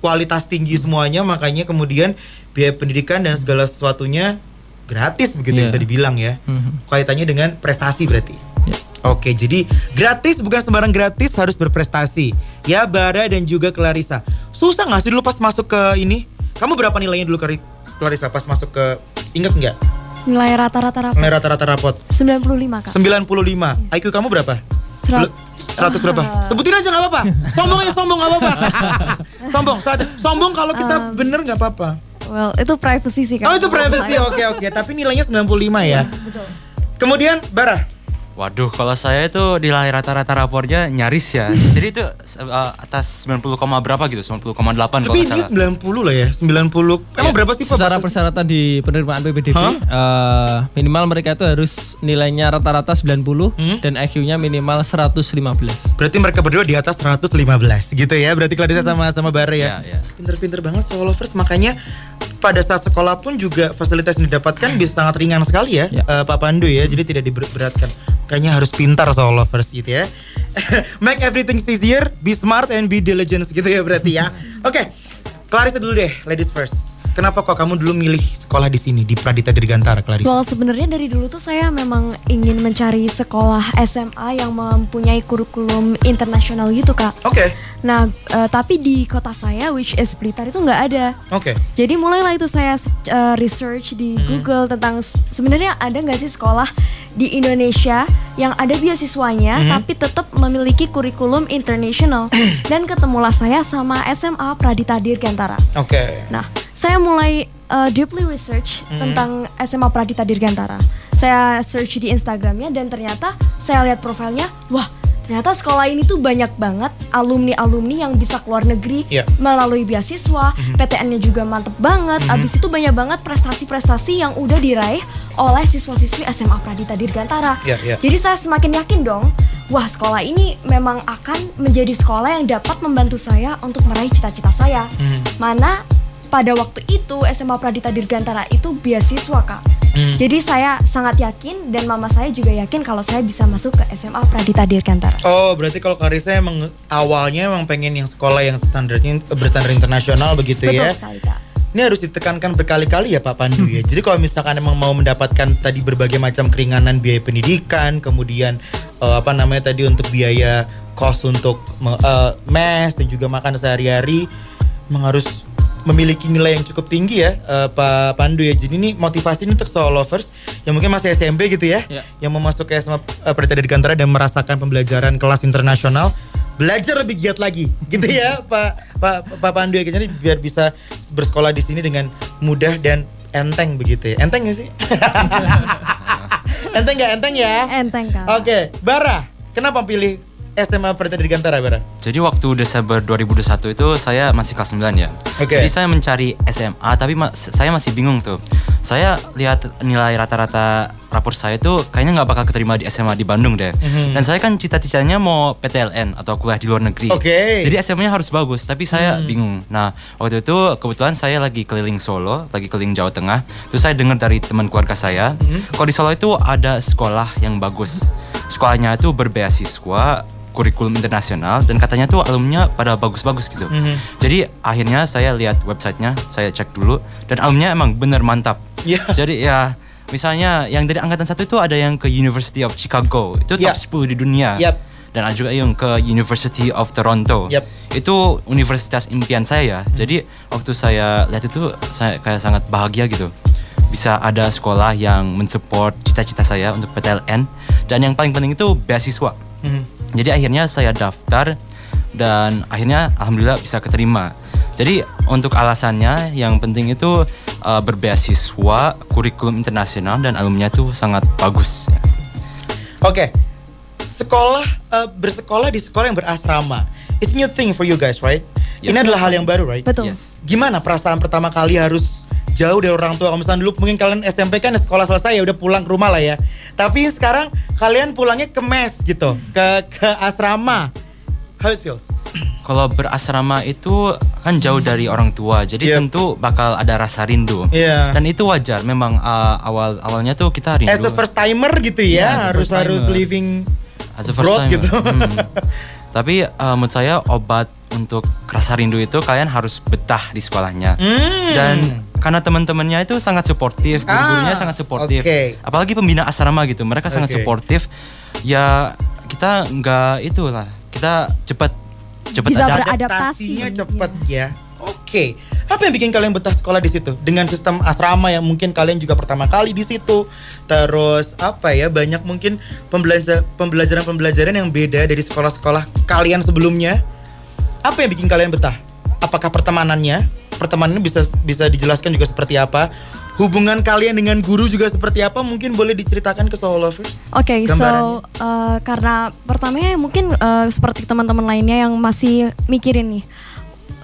Speaker 1: kualitas tinggi semuanya makanya kemudian biaya pendidikan dan segala sesuatunya gratis begitu
Speaker 2: Ya.
Speaker 1: bisa dibilang ya.
Speaker 2: Mhm.
Speaker 1: Kaitannya dengan prestasi berarti.
Speaker 2: Ya.
Speaker 1: Oke, jadi gratis bukan sembarang gratis harus berprestasi. Ya, Bara dan juga Clarissa. Susah nggak sih dulu pas masuk ke ini? Kamu berapa nilainya dulu Clari- Clarissa pas masuk ke inget nggak?
Speaker 3: Nilai rata-rata rapor
Speaker 1: Nilai rata-rata rapot
Speaker 3: 95 kak.
Speaker 1: 95. IQ kamu berapa?
Speaker 3: Serat-
Speaker 1: Lu- 100 berapa? Sebutin aja nggak apa-apa. Sombong ya sombong nggak apa-apa. sombong, saat sombong kalau kita bener nggak apa-apa.
Speaker 3: Well, itu privacy sih kak.
Speaker 1: Oh itu privacy, oke oke. Tapi nilainya 95 ya. Kemudian Bara,
Speaker 4: Waduh, kalau saya itu di lahir rata-rata rapornya nyaris ya. [laughs] Jadi itu uh, atas 90, koma berapa gitu, 90,8 kalau
Speaker 1: tapi ini
Speaker 4: salah.
Speaker 1: 90 lah ya, 90. Emang berapa sih Pak?
Speaker 2: Secara persyaratan di penerimaan PPDB
Speaker 1: Hah?
Speaker 2: eh, minimal mereka itu harus nilainya rata-rata 90
Speaker 1: Hmm?
Speaker 2: dan IQ-nya minimal 115.
Speaker 1: Berarti mereka berdua di atas 115 gitu ya. Berarti Clarissa sama sama Bara ya.
Speaker 4: Iya, iya.
Speaker 1: Pinter-pinter banget soal lovers makanya pada saat sekolah pun juga fasilitas yang didapatkan bisa sangat ringan sekali ya,
Speaker 2: Ya.
Speaker 1: eh, Pak Pandu ya. Jadi tidak diberatkan. Kayaknya harus pintar soal lovers gitu ya. [laughs] Make everything easier, be smart and be diligent gitu ya berarti ya. Oke. Clarissa dulu deh, ladies first. Kenapa kok kamu dulu milih sekolah di sini di Pradita Dirgantara, Clarissa?
Speaker 3: Well sebenarnya dari dulu tuh saya memang ingin mencari sekolah SMA yang mempunyai kurikulum internasional gitu kak.
Speaker 1: Oke.
Speaker 3: Nah eh, tapi di kota saya which is Blitar itu nggak ada.
Speaker 1: Oke.
Speaker 3: Jadi mulailah itu saya eh, research di
Speaker 1: Hmm.
Speaker 3: Google tentang sebenarnya ada nggak sih sekolah di Indonesia yang ada beasiswanya
Speaker 1: Hmm.
Speaker 3: tapi tetap memiliki kurikulum internasional dan ketemulah saya sama SMA Pradita Dirgantara.
Speaker 1: Oke.
Speaker 3: Nah, saya mulai uh, deeply research
Speaker 1: Hmm.
Speaker 3: tentang SMA Pradita Dirgantara. Saya search di Instagramnya dan ternyata saya lihat profilnya, wah ternyata sekolah ini tuh banyak banget alumni-alumni yang bisa keluar negeri
Speaker 1: Iya.
Speaker 3: melalui beasiswa, PTN-nya juga mantep banget. Abis itu banyak banget prestasi-prestasi yang udah diraih oleh siswa-siswi SMA Pradita Dirgantara.
Speaker 1: Iya, iya.
Speaker 3: Jadi saya semakin yakin dong, wah sekolah ini memang akan menjadi sekolah yang dapat membantu saya untuk meraih cita-cita saya. Mana pada waktu itu SMA Pradita Dirgantara itu beasiswa kak. Jadi saya sangat yakin dan mama saya juga yakin kalau saya bisa masuk ke SMA Pradita Dirgantara.
Speaker 1: Oh, berarti kalau Karisa emang awalnya emang pengen yang sekolah yang standarnya berstandar internasional begitu
Speaker 3: Betul
Speaker 1: ya.
Speaker 3: sekali kak.
Speaker 1: Ini harus ditekankan berkali-kali ya Pak Pandu ya. Jadi kalau misalkan emang mau mendapatkan tadi berbagai macam keringanan biaya pendidikan, kemudian eh, apa namanya tadi untuk biaya kos untuk eh, mes dan juga makan sehari-hari, emang harus memiliki nilai yang cukup tinggi ya eh, Pak Pandu ya. Jadi ini motivasi ini untuk soul lovers yang mungkin masih SMP gitu ya,
Speaker 2: Ya.
Speaker 1: yang mau masuk ke SMA eh, Pradita Dirgantara dan merasakan pembelajaran kelas internasional belajar lebih giat lagi [laughs] gitu ya Pak Pak Pak Pandu ya jadi biar bisa bersekolah di sini dengan mudah dan enteng begitu ya enteng gak sih [laughs] enteng nggak enteng ya
Speaker 3: Enteng kak.
Speaker 1: oke Bara kenapa pilih SMA Pradita Dirgantara Bara
Speaker 4: Jadi waktu Desember 2021 itu saya masih kelas 9 ya.
Speaker 1: Oke.
Speaker 4: Jadi saya mencari SMA tapi ma- saya masih bingung tuh. Saya lihat nilai rata-rata rapor saya tuh kayaknya nggak bakal keterima di SMA di Bandung deh. Dan saya kan cita-citanya mau PTLN atau kuliah di luar negeri.
Speaker 1: Oke.
Speaker 4: Jadi SMA-nya harus bagus, tapi saya bingung. Nah, waktu itu kebetulan saya lagi keliling Solo, lagi keliling Jawa Tengah. Terus saya dengar dari teman keluarga saya, kalau di Solo itu ada sekolah yang bagus. Sekolahnya itu berbeasiswa, kurikulum internasional dan katanya tuh alumninya pada bagus-bagus gitu. Jadi akhirnya saya lihat websitenya, saya cek dulu dan alumninya emang bener mantap.
Speaker 1: Iya.
Speaker 4: Jadi ya misalnya yang dari angkatan satu itu ada yang ke University of Chicago, itu top
Speaker 1: Yap.
Speaker 4: 10 di dunia.
Speaker 1: Yap.
Speaker 4: Dan ada juga yang ke University of Toronto.
Speaker 1: Yap.
Speaker 4: Itu universitas impian saya. Jadi waktu saya lihat itu saya kayak sangat bahagia gitu. Bisa ada sekolah yang mensupport cita-cita saya untuk PTLN dan yang paling penting itu beasiswa. Jadi akhirnya saya daftar dan akhirnya alhamdulillah bisa keterima. Jadi untuk alasannya yang penting itu uh, berbeasiswa, kurikulum internasional dan alumni itu sangat bagus. ya.
Speaker 1: Oke, sekolah eh, bersekolah di sekolah yang berasrama. It's new thing for you guys, right? Ini
Speaker 4: Yes.
Speaker 1: adalah hal yang baru, right?
Speaker 3: Betul.
Speaker 4: Yes.
Speaker 1: Gimana perasaan pertama kali harus jauh dari orang tua? Kalau misalnya dulu mungkin kalian SMP kan sekolah selesai ya udah pulang ke rumah lah ya. Tapi sekarang kalian pulangnya ke mes gitu, ke ke asrama. How it feels?
Speaker 4: Kalau berasrama itu kan jauh dari orang tua, jadi
Speaker 1: Yep.
Speaker 4: tentu bakal ada rasa rindu.
Speaker 1: Iya.
Speaker 4: Dan itu wajar, memang uh, awal awalnya tuh kita rindu.
Speaker 1: As a first timer gitu
Speaker 4: Iya,
Speaker 1: ya,
Speaker 4: as a
Speaker 1: harus harus living
Speaker 4: As a first
Speaker 1: abroad
Speaker 4: timer.
Speaker 1: gitu.
Speaker 4: Hmm. [laughs] Tapi uh, menurut saya obat untuk rasa rindu itu kalian harus betah di sekolahnya.
Speaker 1: Hmm.
Speaker 4: Dan karena teman-temannya itu sangat suportif, guru-gurunya
Speaker 1: Ah,
Speaker 4: sangat suportif.
Speaker 1: oke.
Speaker 4: Apalagi pembina asrama gitu, mereka sangat
Speaker 1: Oke.
Speaker 4: suportif. Ya kita nggak itulah, kita cepat cepat
Speaker 3: Bisa
Speaker 1: adaptasinya cepet ya. Oke, apa yang bikin kalian betah sekolah di situ? Dengan sistem asrama yang mungkin kalian juga pertama kali di situ. Terus apa ya? Banyak mungkin pembelajar pembelajaran-pembelajaran yang beda dari sekolah-sekolah kalian sebelumnya. Apa yang bikin kalian betah? Apakah pertemanannya? Pertemanannya bisa bisa dijelaskan juga seperti apa? Hubungan kalian dengan guru juga seperti apa? Mungkin boleh diceritakan ke Soul Lovers?
Speaker 3: Oke, so
Speaker 1: Gambarannya.
Speaker 3: uh, karena pertamanya mungkin uh, seperti teman-teman lainnya yang masih mikirin nih,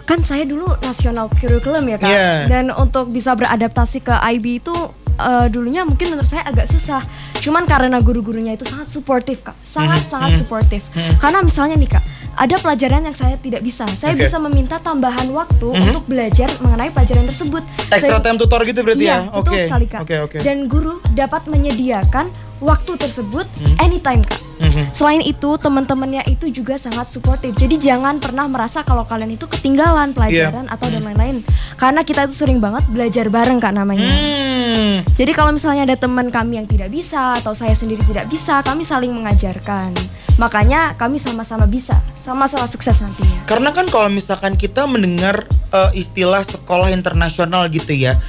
Speaker 3: kan saya dulu nasional curriculum ya kak,
Speaker 1: Iya.
Speaker 3: dan untuk bisa beradaptasi ke IB itu uh, dulunya mungkin menurut saya agak susah. Cuman karena guru-gurunya itu sangat suportif kak, sangat
Speaker 1: Hmm,
Speaker 3: sangat suportif. Karena misalnya nih kak, ada pelajaran yang saya tidak bisa, saya.
Speaker 1: Hmm.
Speaker 3: bisa meminta tambahan waktu untuk belajar mengenai pelajaran tersebut.
Speaker 1: Extra
Speaker 3: Saya-
Speaker 1: time tutor gitu berarti
Speaker 3: iya,
Speaker 1: ya?
Speaker 3: betul
Speaker 1: Oke.
Speaker 3: sekali kak.
Speaker 1: Oke, oke.
Speaker 3: Dan guru dapat menyediakan waktu tersebut
Speaker 1: Hmm.
Speaker 3: anytime kak.
Speaker 1: Mhm.
Speaker 3: Selain itu teman-temannya itu juga sangat suportif. Jadi jangan pernah merasa kalau kalian itu ketinggalan pelajaran
Speaker 1: Iya.
Speaker 3: atau dan lain-lain. Karena kita itu sering banget belajar bareng kak namanya.
Speaker 1: Hmm.
Speaker 3: Jadi kalau misalnya ada teman kami yang tidak bisa atau saya sendiri tidak bisa, kami saling mengajarkan. Makanya kami sama-sama bisa, sama-sama sukses nantinya.
Speaker 1: Karena kan kalau misalkan kita mendengar eh, istilah sekolah internasional gitu ya,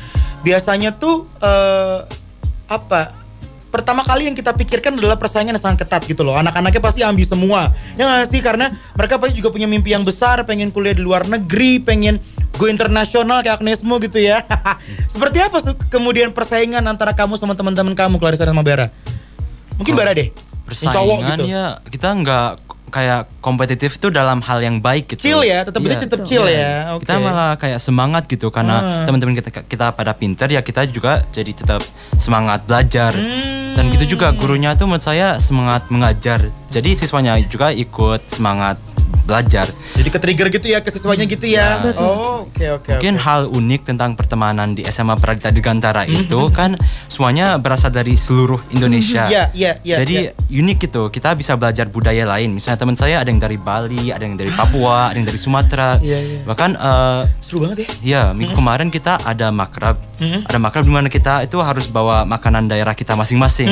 Speaker 1: biasanya tuh eh, apa? Pertama kali yang kita pikirkan adalah persaingan yang sangat ketat gitu loh. Anak-anaknya pasti ambil semua. Ya nggak sih? Karena mereka pasti juga punya mimpi yang besar, pengen kuliah di luar negeri, pengen go internasional kayak Agnesmo gitu ya. [laughs] Seperti apa kemudian persaingan antara kamu sama teman-teman kamu, Clarissa dan Mabera? Mungkin Bara deh.
Speaker 4: Persaingan
Speaker 1: cowok gitu.
Speaker 4: ya kita nggak kayak kompetitif itu dalam hal yang baik gitu.
Speaker 1: Chill ya, tetap berarti tetap chill ya. Oke.
Speaker 4: Kita malah kayak semangat gitu karena
Speaker 1: Ah.
Speaker 4: teman-teman kita kita pada pinter ya kita juga jadi tetap semangat belajar.
Speaker 1: Hmm.
Speaker 4: Dan gitu juga gurunya tuh menurut saya semangat mengajar. Jadi siswanya juga ikut semangat belajar.
Speaker 1: Jadi ke trigger gitu ya ke siswanya gitu ya. Oh, oke oke.
Speaker 4: Mungkin
Speaker 1: oke.
Speaker 4: hal unik tentang pertemanan di SMA Pradita Dirgantara
Speaker 1: Hmm,
Speaker 4: itu kan semuanya berasal dari seluruh Indonesia.
Speaker 1: Iya, iya, iya,
Speaker 4: Jadi
Speaker 1: iya.
Speaker 4: unik gitu. Kita bisa belajar budaya lain. Misalnya teman saya ada yang dari Bali, ada yang dari Papua, ada yang dari Sumatera.
Speaker 1: Iya, iya.
Speaker 4: Bahkan eh,
Speaker 1: Seru banget ya.
Speaker 4: ya minggu kemarin kita ada makrab.
Speaker 1: Hmm.
Speaker 4: Ada makrab di mana kita itu harus bawa makanan daerah kita masing-masing.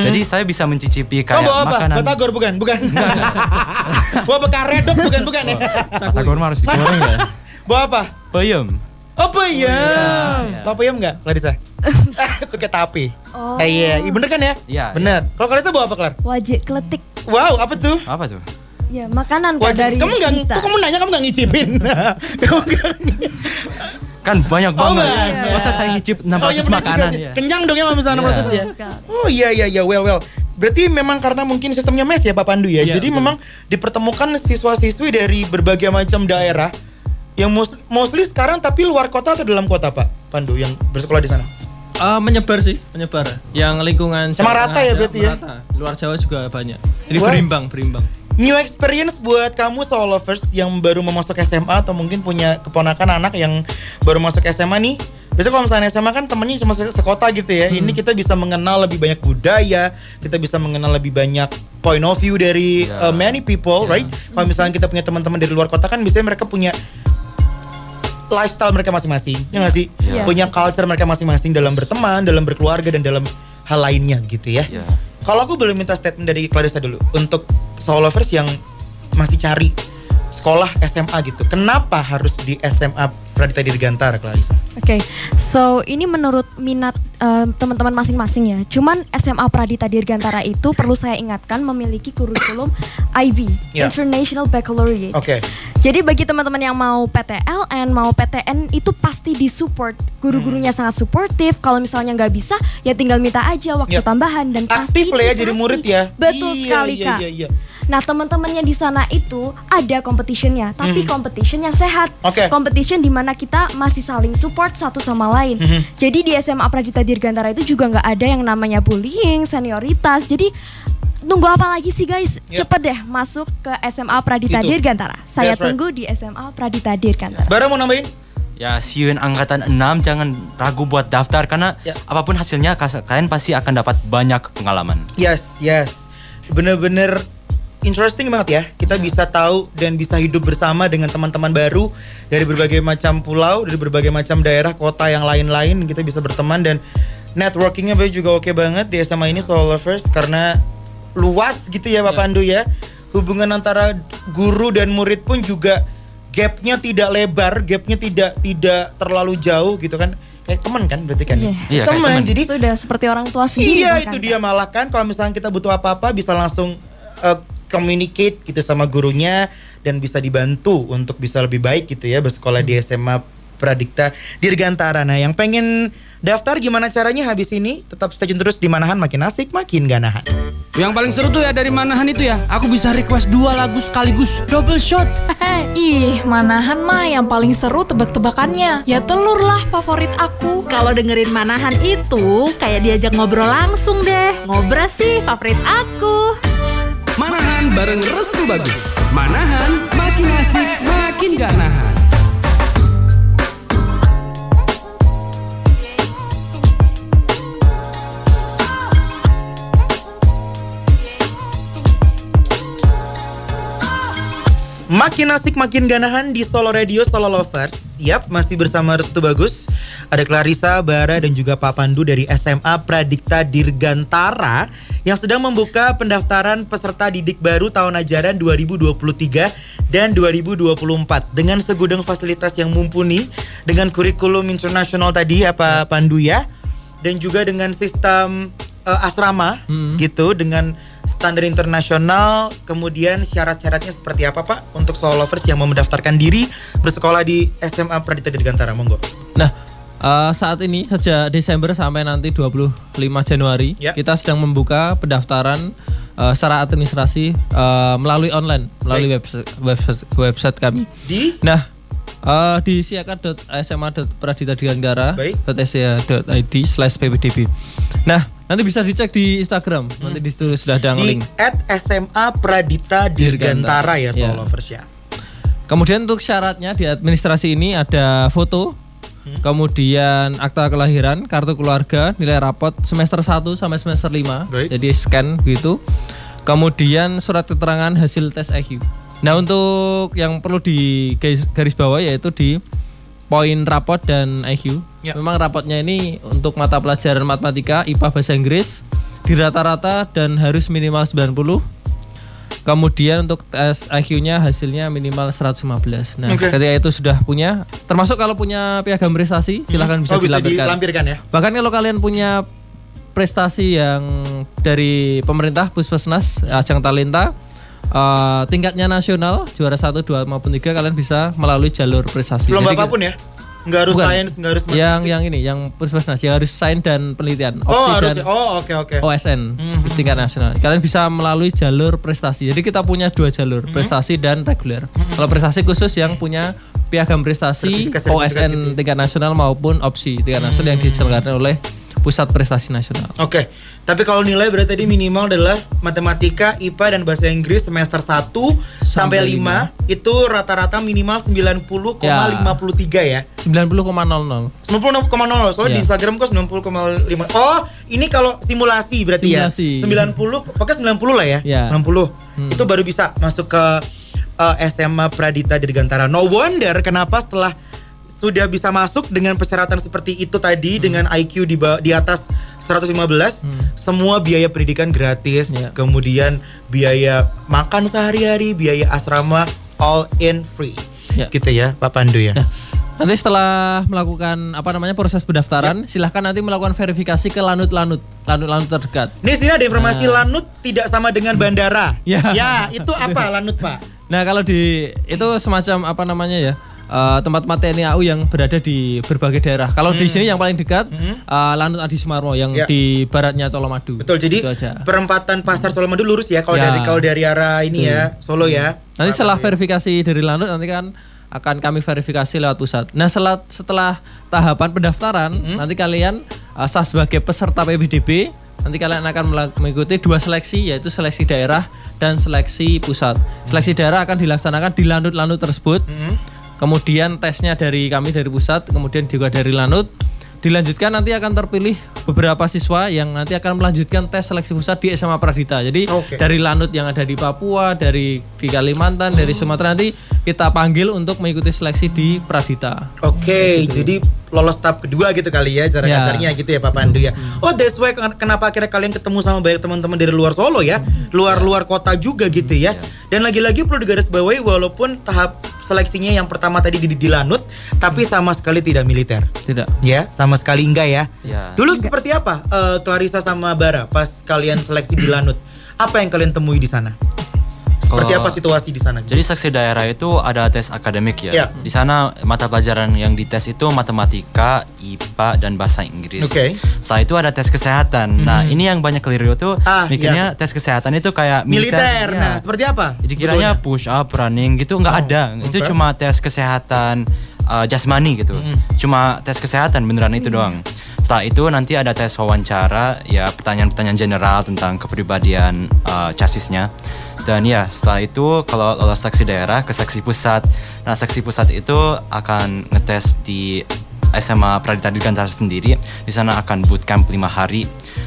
Speaker 4: Jadi saya bisa mencicipi kayak
Speaker 1: Hmm, bawa apa?
Speaker 4: makanan.
Speaker 1: Batagor bukan? Bukan. [laughs] bawa bekaredok bukan bukan ya?
Speaker 4: Batagor mah harus digoreng ya. [laughs]
Speaker 1: bawa apa?
Speaker 4: Peyem.
Speaker 1: Oh peyem.
Speaker 4: Iya.
Speaker 1: Tahu peyem nggak, Clarissa? [laughs] Itu kayak tapi.
Speaker 3: Oh.
Speaker 1: Eh, iya, Iya, bener kan ya?
Speaker 4: Iya,
Speaker 1: Bener. Kalau Clarissa bawa apa, Clar?
Speaker 3: Wajib kletik.
Speaker 1: Wow, apa tuh?
Speaker 4: Apa tuh?
Speaker 3: Ya, makanan
Speaker 1: Wajib.
Speaker 3: dari
Speaker 1: Kamu nggak,
Speaker 3: kita.
Speaker 1: kok kamu nanya kamu nggak ngicipin? [laughs] kamu nggak
Speaker 4: Kan banyak
Speaker 1: Oh,
Speaker 4: banget.
Speaker 1: banyak.
Speaker 4: Masa saya ngicip 600
Speaker 1: Oh, iya
Speaker 4: makanan
Speaker 1: juga
Speaker 4: ya.
Speaker 1: Kenyang dong ya kalau misalnya 600 ya. Oh iya iya iya well well. Berarti memang karena mungkin sistemnya mes ya Pak Pandu ya.
Speaker 2: Iya,
Speaker 1: Jadi
Speaker 2: betul.
Speaker 1: memang dipertemukan siswa-siswi dari berbagai macam daerah yang mos- mostly sekarang tapi luar kota atau dalam kota Pak Pandu yang bersekolah di sana.
Speaker 2: Eh, menyebar sih, menyebar. Yang lingkungan
Speaker 1: Sama
Speaker 2: Jawa
Speaker 1: rata ya berarti ya?
Speaker 2: merata. Luar Jawa juga banyak. Jadi
Speaker 1: Wah.
Speaker 2: berimbang, berimbang.
Speaker 1: New experience buat kamu soul lovers yang baru mau masuk SMA atau mungkin punya keponakan anak yang baru masuk SMA nih. Biasanya kalau misalnya SMA kan temennya cuma se- sekota gitu ya. Ini kita bisa mengenal lebih banyak budaya, kita bisa mengenal lebih banyak point of view dari uh,
Speaker 4: Ya.
Speaker 1: many people, right? Kalau misalnya kita punya teman-teman dari luar kota kan biasanya mereka punya lifestyle mereka masing-masing, ya nggak sih?
Speaker 3: Iya.
Speaker 1: Punya culture mereka masing-masing dalam berteman, dalam berkeluarga dan dalam hal lainnya gitu ya.
Speaker 4: Iya.
Speaker 1: Kalau aku boleh minta statement dari Clarissa dulu untuk soul lovers yang masih cari sekolah SMA gitu. Kenapa harus di SMA Pradita Dirgantara, Clarissa?
Speaker 3: Oke, so ini menurut minat eh, teman-teman masing-masing ya. Cuman SMA Pradita Dirgantara itu perlu saya ingatkan memiliki kurikulum IB,
Speaker 1: Ya.
Speaker 3: International Baccalaureate.
Speaker 1: Oke.
Speaker 3: Jadi bagi teman-teman yang mau PTLN, mau PTN itu pasti disupport. Guru-gurunya
Speaker 1: Hmm.
Speaker 3: sangat suportif. Kalau misalnya nggak bisa, ya tinggal minta aja waktu
Speaker 1: Ya.
Speaker 3: tambahan dan
Speaker 1: Aktif
Speaker 3: pasti
Speaker 1: ya jadi murid ya.
Speaker 3: Betul
Speaker 1: Iya,
Speaker 3: sekali
Speaker 1: iya,
Speaker 3: kak.
Speaker 1: iya, iya.
Speaker 3: Nah teman-temannya di sana itu ada competitionnya, tapi competition yang sehat.
Speaker 1: Hmm. Oke.
Speaker 3: Competition di mana kita masih saling support satu sama lain.
Speaker 1: Hmm.
Speaker 3: Jadi di SMA Pradita Dirgantara itu juga nggak ada yang namanya bullying, senioritas. Jadi tunggu apa lagi sih guys?
Speaker 1: Yep.
Speaker 3: Cepet deh masuk ke SMA Pradita
Speaker 1: Itu.
Speaker 3: Dirgantara. Saya
Speaker 1: That's right.
Speaker 3: tunggu di SMA Pradita Dirgantara.
Speaker 1: Bara mau nambahin?
Speaker 4: Ya, siun angkatan 6 jangan ragu buat daftar karena
Speaker 1: Ya.
Speaker 4: apa pun hasilnya kalian pasti akan dapat banyak pengalaman.
Speaker 1: Yes, yes. Bener-bener interesting banget ya. Kita bisa tahu dan bisa hidup bersama dengan teman-teman baru dari berbagai macam pulau, dari berbagai macam daerah, kota yang lain-lain. Kita bisa berteman dan networkingnya juga oke banget di SMA ini Soul Lovers karena luas gitu ya Pak Pandu ya. Hubungan antara guru dan murid pun juga gapnya tidak lebar, gapnya tidak tidak terlalu jauh gitu kan. Kayak teman kan berarti kan?
Speaker 3: Iya.
Speaker 4: Iya, kayak
Speaker 1: teman. Jadi
Speaker 3: Sudah seperti orang tua sendiri.
Speaker 1: Iya
Speaker 3: bahkan,
Speaker 1: itu dia malah kan kalau misalnya kita butuh apa-apa bisa langsung uh, communicate gitu sama gurunya dan bisa dibantu untuk bisa lebih baik gitu ya bersekolah di SMA Pradikta Dirgantara. Nah yang pengen daftar gimana caranya habis ini tetap stay tune terus di Manahan makin asik makin ganahan.
Speaker 6: Yang paling seru tuh ya dari Manahan itu ya, aku bisa request dua lagu sekaligus, double shot. [laughs]
Speaker 7: Ih, manahan mah yang paling seru tebak-tebakannya. Ya telur lah favorit aku.
Speaker 5: Kalau dengerin Manahan itu kayak diajak ngobrol langsung deh. Ngobras sih favorit aku.
Speaker 6: Manahan bareng Restu Bagus. Manahan makin asik, makin gak nahan.
Speaker 1: Makin asik makin ganahan di Solo Radio Solo Lovers. Yap, masih bersama Restu Bagus. Ada Clarissa, Bara dan juga Pak Pandu dari SMA Pradikta Dirgantara yang sedang membuka pendaftaran peserta didik baru tahun ajaran 2023 dan 2024 dengan segudang fasilitas yang mumpuni dengan kurikulum internasional tadi ya Pak Pandu ya dan juga dengan sistem eh, asrama gitu dengan standar internasional. Kemudian syarat-syaratnya seperti apa Pak untuk soul lovers yang mau mendaftarkan diri bersekolah di SMA Pradita Dirgantara? Monggo.
Speaker 2: Nah, eh, saat ini sejak Desember sampai nanti 25 Januari,
Speaker 1: Ya.
Speaker 2: kita sedang membuka pendaftaran eh, secara administrasi eh, melalui online, melalui website, website website kami.
Speaker 1: Di?
Speaker 2: Nah, eh, di slash ppdb. Nah, nanti bisa dicek di Instagram. Nanti di situ sudah ada
Speaker 1: di
Speaker 2: link.
Speaker 1: at SMA Pradita Dirgantara ya. Solo Lovers ya.
Speaker 2: Kemudian untuk syaratnya di administrasi ini ada foto, kemudian akta kelahiran, kartu keluarga, nilai rapot semester 1 sampai semester 5.
Speaker 1: Baik.
Speaker 2: Jadi scan gitu. Kemudian surat keterangan hasil tes IQ. Nah, untuk yang perlu di garis bawah yaitu di poin rapot dan IQ.
Speaker 1: Ya.
Speaker 2: Memang rapotnya ini untuk mata pelajaran matematika, IPA bahasa Inggris di rata-rata dan harus minimal 90. Kemudian untuk tes IQ-nya hasilnya minimal 115. Nah,
Speaker 1: Oke.
Speaker 2: ketika itu sudah punya, termasuk kalau punya piagam prestasi, silahkan bisa
Speaker 1: oh, bisa
Speaker 2: dilampirkan.
Speaker 1: dilampirkan ya.
Speaker 2: Bahkan kalau kalian punya prestasi yang dari pemerintah Puspesnas ajang talenta eh, tingkatnya nasional juara 1, 2 maupun 3 kalian bisa melalui jalur prestasi.
Speaker 1: Belum
Speaker 2: Jadi
Speaker 1: apa pun ya. Nggak harus
Speaker 2: Bukan.
Speaker 1: sains, nggak harus
Speaker 2: yang
Speaker 1: matematik.
Speaker 2: yang ini yang Puspesnas yang harus sains dan penelitian
Speaker 1: Oh,
Speaker 2: opsi
Speaker 1: harus
Speaker 2: dan
Speaker 1: Oh, oke oke.
Speaker 2: OSN di tingkat nasional. Kalian bisa melalui jalur prestasi. Jadi kita punya dua jalur,
Speaker 1: Hmm.
Speaker 2: prestasi dan reguler. Kalau prestasi khusus yang punya piagam prestasi OSN
Speaker 1: gitu ya.
Speaker 2: tingkat nasional maupun opsi tingkat nasional yang diselenggarakan oleh Pusat Prestasi Nasional.
Speaker 1: Oke, tapi kalau nilai berarti tadi minimal adalah matematika, IPA dan bahasa Inggris semester 1 sampai 5 itu rata-rata minimal 90,53 ya.
Speaker 2: 90,00.
Speaker 1: 90,0 soalnya di
Speaker 2: Iya.
Speaker 1: Instagram kok 90,5 Oh ini kalau simulasi berarti
Speaker 2: Simulasi.
Speaker 1: ya 90 pokoknya 90 lah ya
Speaker 2: Iya.
Speaker 1: 90 itu baru bisa masuk ke uh, SMA Pradita Dirgantara No wonder kenapa setelah sudah bisa masuk dengan persyaratan seperti itu tadi
Speaker 2: Hmm.
Speaker 1: dengan IQ di di atas 115 semua biaya pendidikan gratis
Speaker 2: Iya.
Speaker 1: kemudian biaya makan sehari-hari biaya asrama all in free
Speaker 2: Iya.
Speaker 1: gitu ya Pak Pandu ya
Speaker 2: Nah, nanti setelah melakukan apa namanya proses pendaftaran, silahkan nanti melakukan verifikasi ke lanut-lanut, lanut-lanut terdekat.
Speaker 1: Ini sini ada informasi Lanut tidak sama dengan bandara.
Speaker 2: Ya.
Speaker 1: Ya, itu apa Lanut, Pak?
Speaker 2: Nah kalau di itu semacam apa namanya ya eh, tempat-tempat TNI AU yang berada di berbagai daerah. Kalau di sini yang paling dekat eh, Lanut Adi Sumarmo yang
Speaker 1: Hmm. Ya.
Speaker 2: di baratnya Colomadu.
Speaker 1: Betul. Jadi
Speaker 2: aja.
Speaker 1: perempatan Pasar Solomadu lurus ya kalau
Speaker 2: Ya.
Speaker 1: dari kalau dari arah ini ya, Solo ya.
Speaker 2: Nanti setelah verifikasi dari Lanut nanti kan akan kami verifikasi lewat pusat. Nah setelah setelah tahapan pendaftaran
Speaker 1: Hmm.
Speaker 2: nanti kalian uh, sah sebagai peserta PBDB nanti kalian akan mengikuti dua seleksi yaitu seleksi daerah dan seleksi pusat. Seleksi daerah akan dilaksanakan di lanut-lanut tersebut.
Speaker 1: Hmm.
Speaker 2: Kemudian tesnya dari kami dari pusat, kemudian juga dari lanut. Dilanjutkan nanti akan terpilih beberapa siswa yang nanti akan melanjutkan tes seleksi pusat di SMA Pradita. Jadi
Speaker 1: Oke.
Speaker 2: dari lanut yang ada di Papua, dari di Kalimantan, dari Sumatera nanti kita panggil untuk mengikuti seleksi di Pradita.
Speaker 1: Oke, jadi lolos tahap kedua gitu kali ya cara
Speaker 2: Ya.
Speaker 1: kasarnya gitu ya Pak Pandu ya. Oh, that's why ken- kenapa akhirnya kalian ketemu sama banyak teman-teman dari luar Solo ya, luar-luar kota juga gitu ya. Dan lagi-lagi perlu digarisbawahi walaupun tahap seleksinya yang pertama tadi di, di Lanut, tapi sama sekali tidak militer.
Speaker 2: Tidak.
Speaker 1: Ya, sama sekali enggak ya.
Speaker 4: Ya.
Speaker 1: Dulu seperti apa eh, Clarissa sama Bara pas kalian seleksi di Lanut? Apa yang kalian temui di sana? Seperti
Speaker 4: Kalau-
Speaker 1: apa situasi di sana?
Speaker 4: Jadi seksi daerah itu ada tes akademik ya.
Speaker 1: Ya.
Speaker 4: Di sana mata pelajaran yang dites itu matematika, IPA dan bahasa Inggris.
Speaker 1: Oke.
Speaker 4: Setelah itu ada tes kesehatan. Nah, ini yang banyak keliru tuh
Speaker 1: Ah,
Speaker 4: mikirnya tes kesehatan itu kayak
Speaker 1: militer.
Speaker 4: militer.
Speaker 1: Nah,
Speaker 4: Ya.
Speaker 1: seperti apa?
Speaker 4: Jadi kiranya push up, running gitu nggak
Speaker 1: Oh,
Speaker 4: ada. Itu cuma tes kesehatan uh, jasmani gitu. Cuma tes kesehatan beneran itu doang. Setelah itu nanti ada tes wawancara, ya pertanyaan-pertanyaan general tentang kepribadian uh, chassisnya. Dan ya setelah itu kalau lolos seleksi daerah ke seksi pusat. Nah seksi pusat itu akan ngetes di SMA Pradita Dirgantara sendiri. Di sana akan bootcamp 5 hari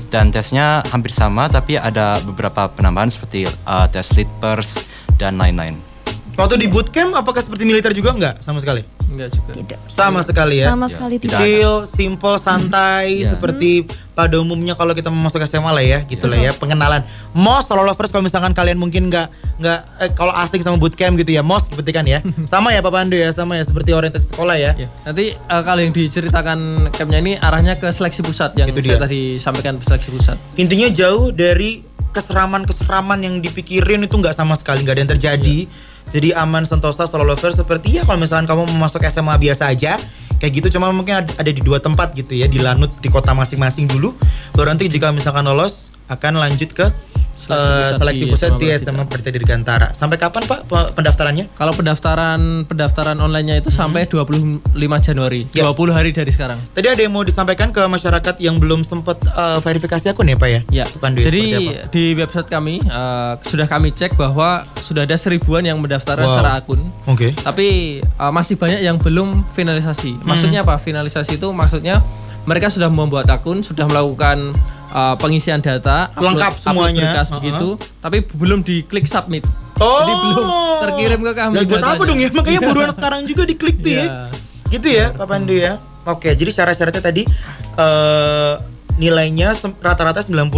Speaker 4: dan tesnya hampir sama tapi ada beberapa penambahan seperti uh, tes lead pers dan lain-lain.
Speaker 1: Waktu di bootcamp apakah seperti militer juga enggak sama sekali?
Speaker 2: Enggak juga.
Speaker 3: Tidak.
Speaker 1: Sama sekali ya.
Speaker 3: Sama sekali tidak.
Speaker 1: Chill, simple, santai seperti pada umumnya kalau kita mau masuk SMA lah ya, gitu lah ya, pengenalan. Most solo lovers kalau misalkan kalian mungkin nggak nggak eh, kalau asing sama bootcamp gitu ya, most seperti kan ya. [laughs] sama ya Pak Pandu ya, sama ya seperti orientasi sekolah ya.
Speaker 2: Ya, nanti eh, kalau yang diceritakan campnya ini arahnya ke seleksi pusat yang
Speaker 1: Itu
Speaker 2: saya
Speaker 1: dia.
Speaker 2: tadi sampaikan seleksi pusat.
Speaker 1: Intinya jauh dari keseraman-keseraman yang dipikirin itu nggak sama sekali nggak ada yang terjadi. Jadi aman sentosa solo lovers seperti ya kalau misalkan kamu mau masuk SMA biasa aja. Kayak gitu cuma mungkin ada di dua tempat gitu ya di Lanut di kota masing-masing dulu. Baru nanti jika misalkan lolos akan lanjut ke eh, seleksi pusat di SMA Perdita Dirgantara. Sampai kapan Pak pe- pendaftarannya?
Speaker 2: Kalau pendaftaran pendaftaran online-nya itu sampai 25 Januari,
Speaker 1: Ya.
Speaker 2: 20 hari dari sekarang.
Speaker 1: Tadi ada yang mau disampaikan ke masyarakat yang belum sempat eh, verifikasi akun ya Pak ya?
Speaker 2: Ya.
Speaker 1: Pandu,
Speaker 2: Jadi di website kami eh, sudah kami cek bahwa sudah ada seribuan yang mendaftarkan
Speaker 1: Wow.
Speaker 2: secara akun.
Speaker 1: Oke.
Speaker 2: Tapi eh, masih banyak yang belum finalisasi.
Speaker 1: Hmm.
Speaker 2: Maksudnya apa? Finalisasi itu maksudnya mereka sudah membuat akun, sudah melakukan eh, pengisian data, upload-
Speaker 1: Lengkap
Speaker 2: upload
Speaker 1: semuanya.
Speaker 2: berkas
Speaker 1: Uh-uh.
Speaker 2: begitu, tapi belum diklik submit.
Speaker 1: Oh.
Speaker 2: Jadi belum terkirim ke kami.
Speaker 1: Lah buat apa dong ya? Makanya [laughs] buruan sekarang juga diklik tuh ya.
Speaker 2: Iya.
Speaker 1: Gitu ya Pak Pandu ya. Oke, jadi syarat-syaratnya tadi eh nilainya rata-rata 90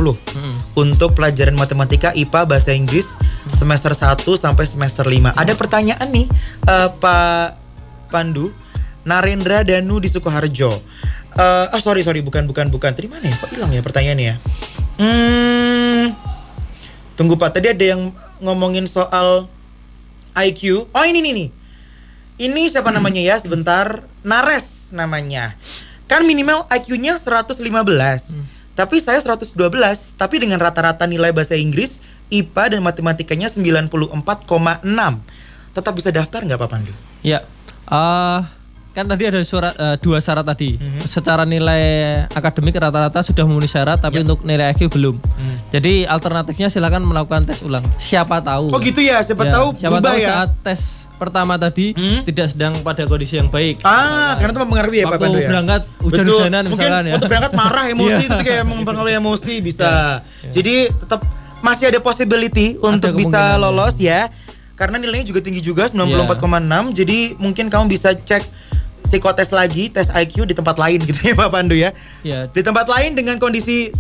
Speaker 1: untuk pelajaran matematika, IPA, bahasa Inggris semester 1 sampai semester 5. Ada pertanyaan nih eh, Pak Pandu, Narendra Danu di Sukoharjo. Eh ah sorry sorry bukan bukan bukan. Tadi mana ya? Kok hilang ya pertanyaannya ya? Hmm, Tunggu Pak, tadi ada yang ngomongin soal IQ. Oh ini nih nih. Ini siapa namanya ya? Sebentar. Nares namanya. Kan minimal IQ-nya 115. Tapi saya 112, tapi dengan rata-rata nilai bahasa Inggris, IPA dan matematikanya 94,6. Tetap bisa daftar nggak Pak Pandu?
Speaker 2: Ya, eh, kan tadi ada surat eh, dua syarat tadi.
Speaker 1: Mhm.
Speaker 2: Secara nilai akademik rata-rata sudah memenuhi syarat, tapi
Speaker 1: Ya.
Speaker 2: untuk nilai IQ belum.
Speaker 1: Hmm.
Speaker 2: Jadi alternatifnya silakan melakukan tes ulang. Siapa tahu?
Speaker 1: Oh gitu ya, siapa
Speaker 2: Ya,
Speaker 1: tahu
Speaker 2: siapa tahu
Speaker 1: ya.
Speaker 2: saat tes pertama tadi
Speaker 1: Hmm.
Speaker 2: tidak sedang pada kondisi yang baik.
Speaker 1: Ah, karena itu mempengaruhi ya Pak Pandu ya.
Speaker 2: berangkat hujan-hujanan
Speaker 1: Mungkin
Speaker 2: ya.
Speaker 1: Waktu berangkat marah [laughs] emosi
Speaker 2: Iya.
Speaker 1: itu kayak mempengaruhi emosi bisa. Jadi tetap masih ada possibility untuk bisa
Speaker 2: kemungkinan, ya.
Speaker 1: lolos ya. Karena nilainya juga tinggi juga 94,6. Jadi mungkin kamu bisa cek psikotes lagi, tes IQ di tempat lain gitu ya Pak Pandu ya.
Speaker 2: Ya.
Speaker 1: Di tempat lain dengan kondisi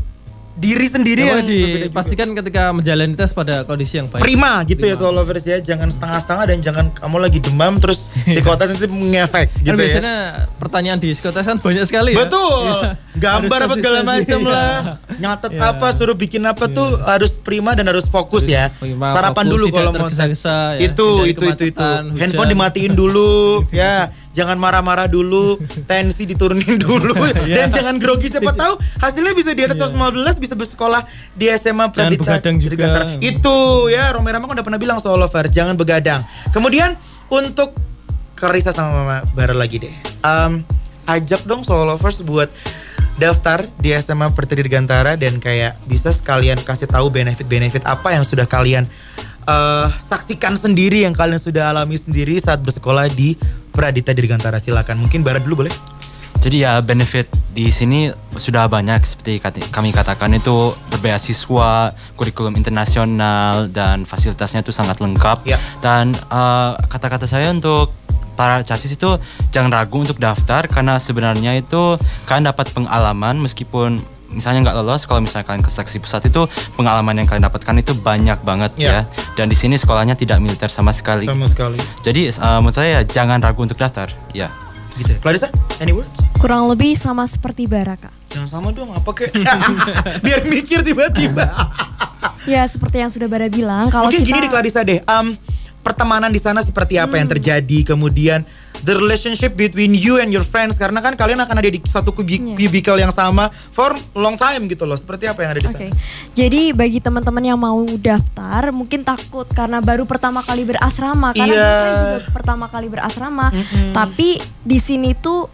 Speaker 1: diri sendiri
Speaker 2: Coba
Speaker 1: yang juga.
Speaker 2: dipastikan ketika menjalani tes pada kondisi yang baik.
Speaker 1: prima gitu ya soal lovers ya jangan setengah-setengah dan jangan kamu lagi demam terus [laughs] psikotes nanti ngefek
Speaker 2: Kan
Speaker 1: gitu ya
Speaker 2: biasanya pertanyaan di psikotes kan banyak sekali ya.
Speaker 1: Betul.
Speaker 2: Iya.
Speaker 1: Gambar apa segala macam
Speaker 2: Iya.
Speaker 1: lah. Nyatet
Speaker 2: Iya.
Speaker 1: apa, suruh bikin apa tuh harus prima dan harus fokus ya.
Speaker 2: Prima,
Speaker 1: Sarapan
Speaker 2: fokus,
Speaker 1: dulu kalau mau tes.
Speaker 2: ya.
Speaker 1: Itu, itu, itu, itu.
Speaker 2: hujan.
Speaker 1: Handphone dimatiin dulu [laughs] ya. Jangan marah-marah dulu, [laughs] tensi diturunin dulu [laughs]
Speaker 2: Iya.
Speaker 1: dan jangan grogi siapa [laughs] tahu hasilnya bisa di atas 115 bisa bersekolah di SMA
Speaker 2: Jangan
Speaker 1: Pradita
Speaker 2: begadang juga.
Speaker 1: Itu ya Roma Rama kan udah pernah bilang soal lovers, jangan begadang. Kemudian untuk Karisa sama Mama Bara lagi deh. Em, ajak dong soal lovers buat daftar di SMA Pertedi Dirgantara dan kayak bisa sekalian kasih tahu benefit-benefit apa yang sudah kalian eh, saksikan sendiri yang kalian sudah alami sendiri saat bersekolah di Pradita Dirgantara. Silakan. Mungkin Bara dulu boleh?
Speaker 4: Jadi ya benefit di sini sudah banyak seperti kami katakan itu berbeasiswa, kurikulum internasional dan fasilitasnya itu sangat lengkap.
Speaker 1: Ya.
Speaker 4: Dan eh, kata-kata saya untuk para casis itu jangan ragu untuk daftar karena sebenarnya itu kalian dapat pengalaman meskipun misalnya nggak lolos kalau misalnya kalian ke seleksi pusat itu pengalaman yang kalian dapatkan itu banyak banget
Speaker 1: Ya.
Speaker 4: ya. Dan di sini sekolahnya tidak militer sama sekali.
Speaker 1: Sama sekali.
Speaker 4: Jadi eh, menurut saya ya, jangan ragu untuk daftar. Ya.
Speaker 1: Gitu ya. Clarissa, any words?
Speaker 3: Kurang lebih sama seperti Bara kak.
Speaker 1: Jangan sama dong, apa kek? [laughs] Biar mikir tiba-tiba. [laughs]
Speaker 3: Ya seperti yang sudah Bara bilang kalau
Speaker 1: Mungkin
Speaker 3: kita
Speaker 1: gini deh Clarissa deh. Um, pertemanan di sana seperti apa yang terjadi kemudian the relationship between you and your friends karena kan kalian akan ada di satu kubi-
Speaker 3: Iya.
Speaker 1: cubicle yang sama for long time gitu loh seperti apa yang ada di sana
Speaker 3: jadi bagi teman-teman yang mau daftar, mungkin takut karena baru pertama kali berasrama, karena
Speaker 1: Iya.
Speaker 3: kita juga pertama kali berasrama. Tapi di sini tuh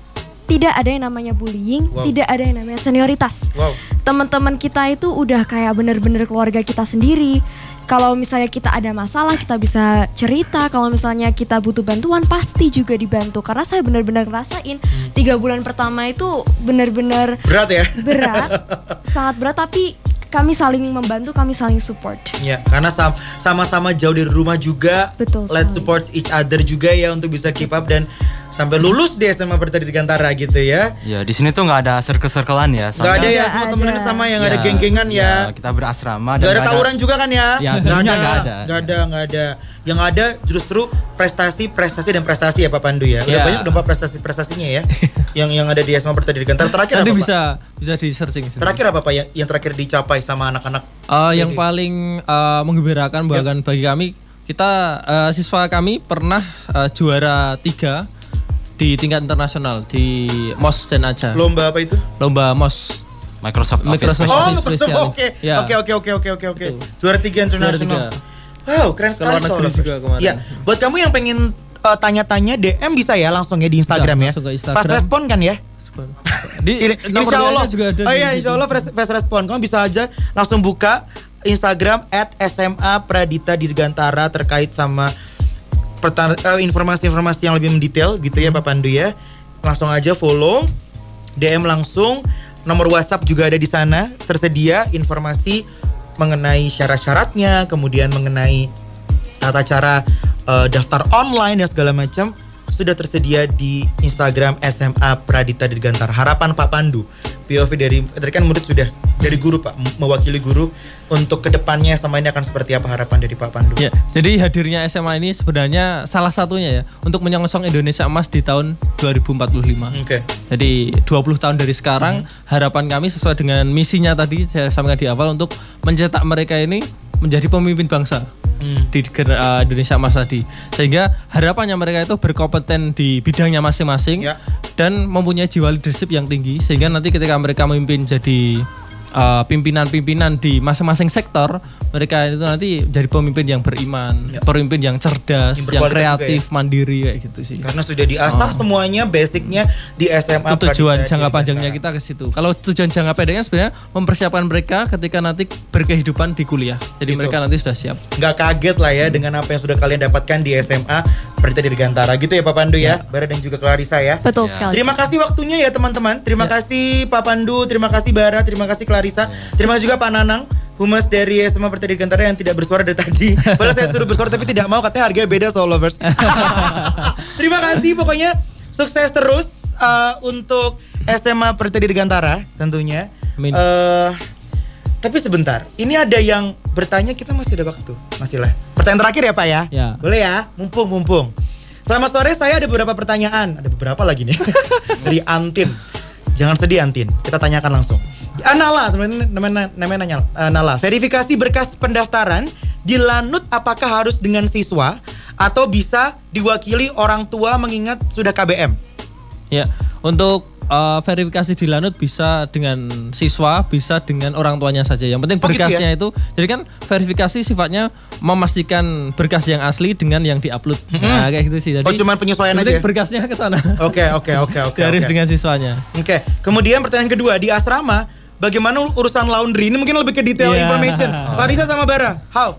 Speaker 3: tidak ada yang namanya bullying,
Speaker 1: Wow.
Speaker 3: tidak ada yang namanya senioritas.
Speaker 1: Wow.
Speaker 3: Teman-teman kita itu udah kayak bener-bener keluarga kita sendiri. Kalau misalnya kita ada masalah, kita bisa cerita. Kalau misalnya kita butuh bantuan, pasti juga dibantu. Karena saya benar-benar ngerasain tiga bulan pertama itu benar-benar
Speaker 1: berat ya
Speaker 3: berat, sangat berat tapi kami saling membantu, kami saling support.
Speaker 1: ya karena sam- sama-sama jauh dari rumah juga
Speaker 3: Betul
Speaker 1: let's support each other juga ya untuk bisa keep up dan sampai lulus di SMA Pertadi Dirgantara gitu ya
Speaker 4: Ya di sini tuh nggak ada circle-circlean ya.
Speaker 1: Nggak ada ya semua
Speaker 3: ada.
Speaker 1: temennya sama yang ada
Speaker 4: Ya,
Speaker 1: geng-gengan ya,
Speaker 4: Kita berasrama
Speaker 1: Gak
Speaker 4: dan
Speaker 1: ada tawuran juga kan ya?
Speaker 4: Ya,
Speaker 1: Nggak
Speaker 4: tentunya
Speaker 1: ada,
Speaker 4: nggak ada.
Speaker 1: nggak ada, nggak ada. Yang ada justru prestasi, prestasi dan prestasi ya Pak Pandu ya. Udah
Speaker 2: Ya.
Speaker 1: banyak udah Pak prestasi-prestasinya ya. [laughs] yang yang ada di SMA Pertadi Dirgantara. Terakhir
Speaker 2: Nanti
Speaker 1: apa
Speaker 2: bisa bisa di searching.
Speaker 1: Pak? Terakhir apa Pak yang, yang terakhir dicapai sama anak-anak?
Speaker 2: Eh, yang paling eh, menggembirakan bahkan bagi kami kita eh, siswa kami pernah eh, juara tiga di tingkat internasional di MOS dan Aja
Speaker 1: Lomba apa itu?
Speaker 2: lomba MOS
Speaker 4: Microsoft Office.
Speaker 2: Microsoft
Speaker 4: Specialist.
Speaker 1: Oh,
Speaker 2: Office
Speaker 1: Microsoft. Oke.
Speaker 2: Ya.
Speaker 1: Oke, oke, oke, oke, oke, oke.
Speaker 2: Betul.
Speaker 1: Juara tiga internasional. Wow, keren sekali Lovers.
Speaker 2: juga kemarin.
Speaker 1: Iya, buat kamu yang pengen uh, tanya-tanya DM bisa ya langsung ya di Instagram ya.
Speaker 2: langsung ke Instagram.
Speaker 1: Fast respon kan ya? [laughs]
Speaker 2: Di
Speaker 1: Ini,
Speaker 2: nomor
Speaker 1: insya Allah.
Speaker 2: Juga ada
Speaker 1: oh iya, insya Allah fast, fast respon. Kamu bisa aja langsung buka Instagram at SMA Pradita Dirgantara terkait sama eh, informasi-informasi yang lebih mendetail gitu ya Pak Pandu ya. Langsung aja follow, DM langsung. Nomor WhatsApp juga ada di sana tersedia informasi mengenai syarat-syaratnya, kemudian mengenai tata cara eh, daftar online dan segala macam sudah tersedia di Instagram SMA Pradita Dirgantara. Harapan Pak Pandu, POV dari tadi kan murid sudah dari guru Pak mewakili guru untuk ke depannya sama ini akan seperti apa harapan dari Pak Pandu?
Speaker 2: Ya, jadi hadirnya SMA ini sebenarnya salah satunya ya untuk menyongsong Indonesia Emas di tahun 2045.
Speaker 1: Oke.
Speaker 2: Jadi 20 tahun dari sekarang harapan kami sesuai dengan misinya tadi saya sampaikan di awal untuk mencetak mereka ini menjadi pemimpin bangsa di gener- uh, Indonesia Emas tadi. Sehingga harapannya mereka itu berkompeten di bidangnya masing-masing
Speaker 1: Ya.
Speaker 2: dan mempunyai jiwa leadership yang tinggi sehingga nanti ketika mereka memimpin jadi uh, pimpinan-pimpinan di masing-masing sektor, mereka itu nanti jadi pemimpin yang beriman, pemimpin yang cerdas,
Speaker 1: Yang
Speaker 2: yang,
Speaker 1: juga
Speaker 2: kreatif, mandiri kayak gitu sih.
Speaker 1: Karena sudah diasah semuanya basicnya di SMA
Speaker 2: itu tujuan
Speaker 1: Pradita
Speaker 2: jangka panjangnya kita ke situ. Kalau tujuan jangka pendeknya sebenarnya mempersiapkan mereka ketika nanti berkehidupan di kuliah. Jadi
Speaker 1: Gitu.
Speaker 2: mereka nanti sudah siap.
Speaker 1: nggak kaget lah ya dengan apa yang sudah kalian dapatkan di SMA Pradita Dirgantara gitu ya Pak Pandu ya, Bara dan juga Clarissa ya.
Speaker 3: Betul sekali.
Speaker 1: Terima kasih waktunya ya teman-teman. Terima kasih Pak Pandu, terima kasih Bara, terima kasih Clarissa, terima kasih juga Pak Nanang. Humas dari SMA Pradita Dirgantara yang tidak bersuara dari tadi. [laughs] Padahal saya suruh bersuara tapi tidak mau katanya harganya beda Soul Lovers. [laughs] terima kasih pokoknya sukses terus uh, untuk SMA Pradita Dirgantara tentunya.
Speaker 2: Amin.
Speaker 1: Eh, tapi sebentar, ini ada yang bertanya kita masih ada waktu, masih lah. Pertanyaan terakhir ya Pak ya?
Speaker 2: Ya.
Speaker 1: Boleh ya, mumpung mumpung. Selamat sore, saya ada beberapa pertanyaan. Ada beberapa lagi nih [laughs] dari Antin. Jangan sedih Antin, kita tanyakan langsung. Ah, Nala, teman namanya nanya eh, Nala. Verifikasi berkas pendaftaran di Lanut apakah harus dengan siswa atau bisa diwakili orang tua mengingat sudah KBM?
Speaker 2: Ya, untuk uh, verifikasi di Lanut bisa dengan siswa, bisa dengan orang tuanya saja. Yang penting
Speaker 1: Oh, gitu
Speaker 2: berkasnya itu, jadi kan verifikasi sifatnya memastikan berkas yang asli dengan yang diupload. Nah, kayak gitu sih. Jadi
Speaker 1: Oh, cuman penyesuaian aja?
Speaker 2: berkasnya ke sana.
Speaker 1: Oke, oke, oke, oke. [laughs]
Speaker 2: Garis
Speaker 1: oke.
Speaker 2: dengan siswanya.
Speaker 1: Oke, kemudian pertanyaan kedua di asrama, bagaimana urusan laundry? Ini mungkin lebih ke detail
Speaker 2: Iya.
Speaker 1: information. [laughs] Farisa sama Bara, how?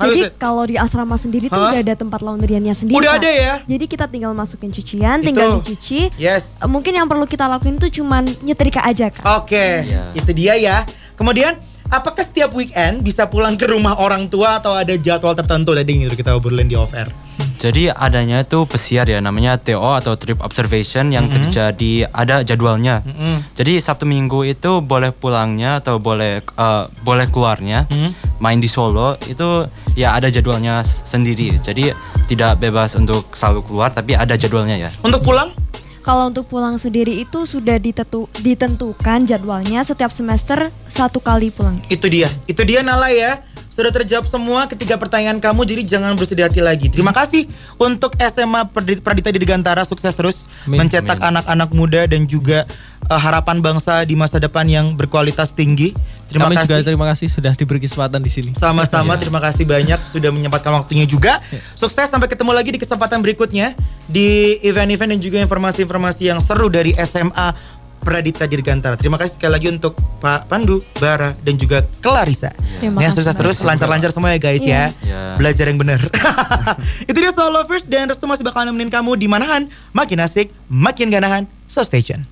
Speaker 3: Jadi kalau di asrama sendiri tuh
Speaker 1: Hah?
Speaker 3: udah ada tempat laundryannya sendiri.
Speaker 1: Udah
Speaker 3: Kak.
Speaker 1: ada ya?
Speaker 3: Jadi kita tinggal masukin cucian, tinggal
Speaker 1: Itu.
Speaker 3: dicuci.
Speaker 1: Yes.
Speaker 3: Eh, Mungkin yang perlu kita lakuin tuh cuman nyetrika aja kak.
Speaker 1: Oke,
Speaker 4: Iya.
Speaker 1: itu dia ya. Kemudian, apakah setiap weekend bisa pulang ke rumah orang tua atau ada jadwal tertentu? Tadi gitu kita obrolin di off air.
Speaker 4: Jadi adanya itu pesiar ya namanya TO atau trip observation yang terjadi ada jadwalnya. Jadi Sabtu Minggu itu boleh pulangnya atau boleh eh, boleh keluarnya main di Solo itu ya ada jadwalnya sendiri. Jadi tidak bebas untuk selalu keluar tapi ada jadwalnya ya.
Speaker 1: Untuk pulang?
Speaker 3: Kalau untuk pulang sendiri itu sudah ditetu- ditentukan jadwalnya setiap semester satu kali pulang.
Speaker 1: Itu dia. Itu dia Nala ya. Sudah terjawab semua ketiga pertanyaan kamu jadi jangan bersedih hati lagi. Terima kasih untuk SMA Pradita Dirgantara sukses terus
Speaker 2: Amin.
Speaker 1: mencetak anak-anak muda dan juga eh, harapan bangsa di masa depan yang berkualitas tinggi. Terima
Speaker 2: Kami
Speaker 1: kasih.
Speaker 2: juga terima kasih sudah diberi kesempatan di sini.
Speaker 1: Sama-sama terima kasih banyak sudah menyempatkan waktunya juga. Sukses sampai ketemu lagi di kesempatan berikutnya di event-event dan juga informasi-informasi yang seru dari SMA Pradita Dirgantara. Terima kasih sekali lagi untuk Pak Pandu, Bara dan juga Clarissa.
Speaker 3: Terima
Speaker 1: ya, sukses terus, lancar-lancar semua ya guys ya.
Speaker 4: Iya.
Speaker 1: Belajar yang benar. [laughs] Itu dia Soul Lovers dan Restu masih bakal nemenin kamu di manahan makin asik, makin ganahan. So stay tune.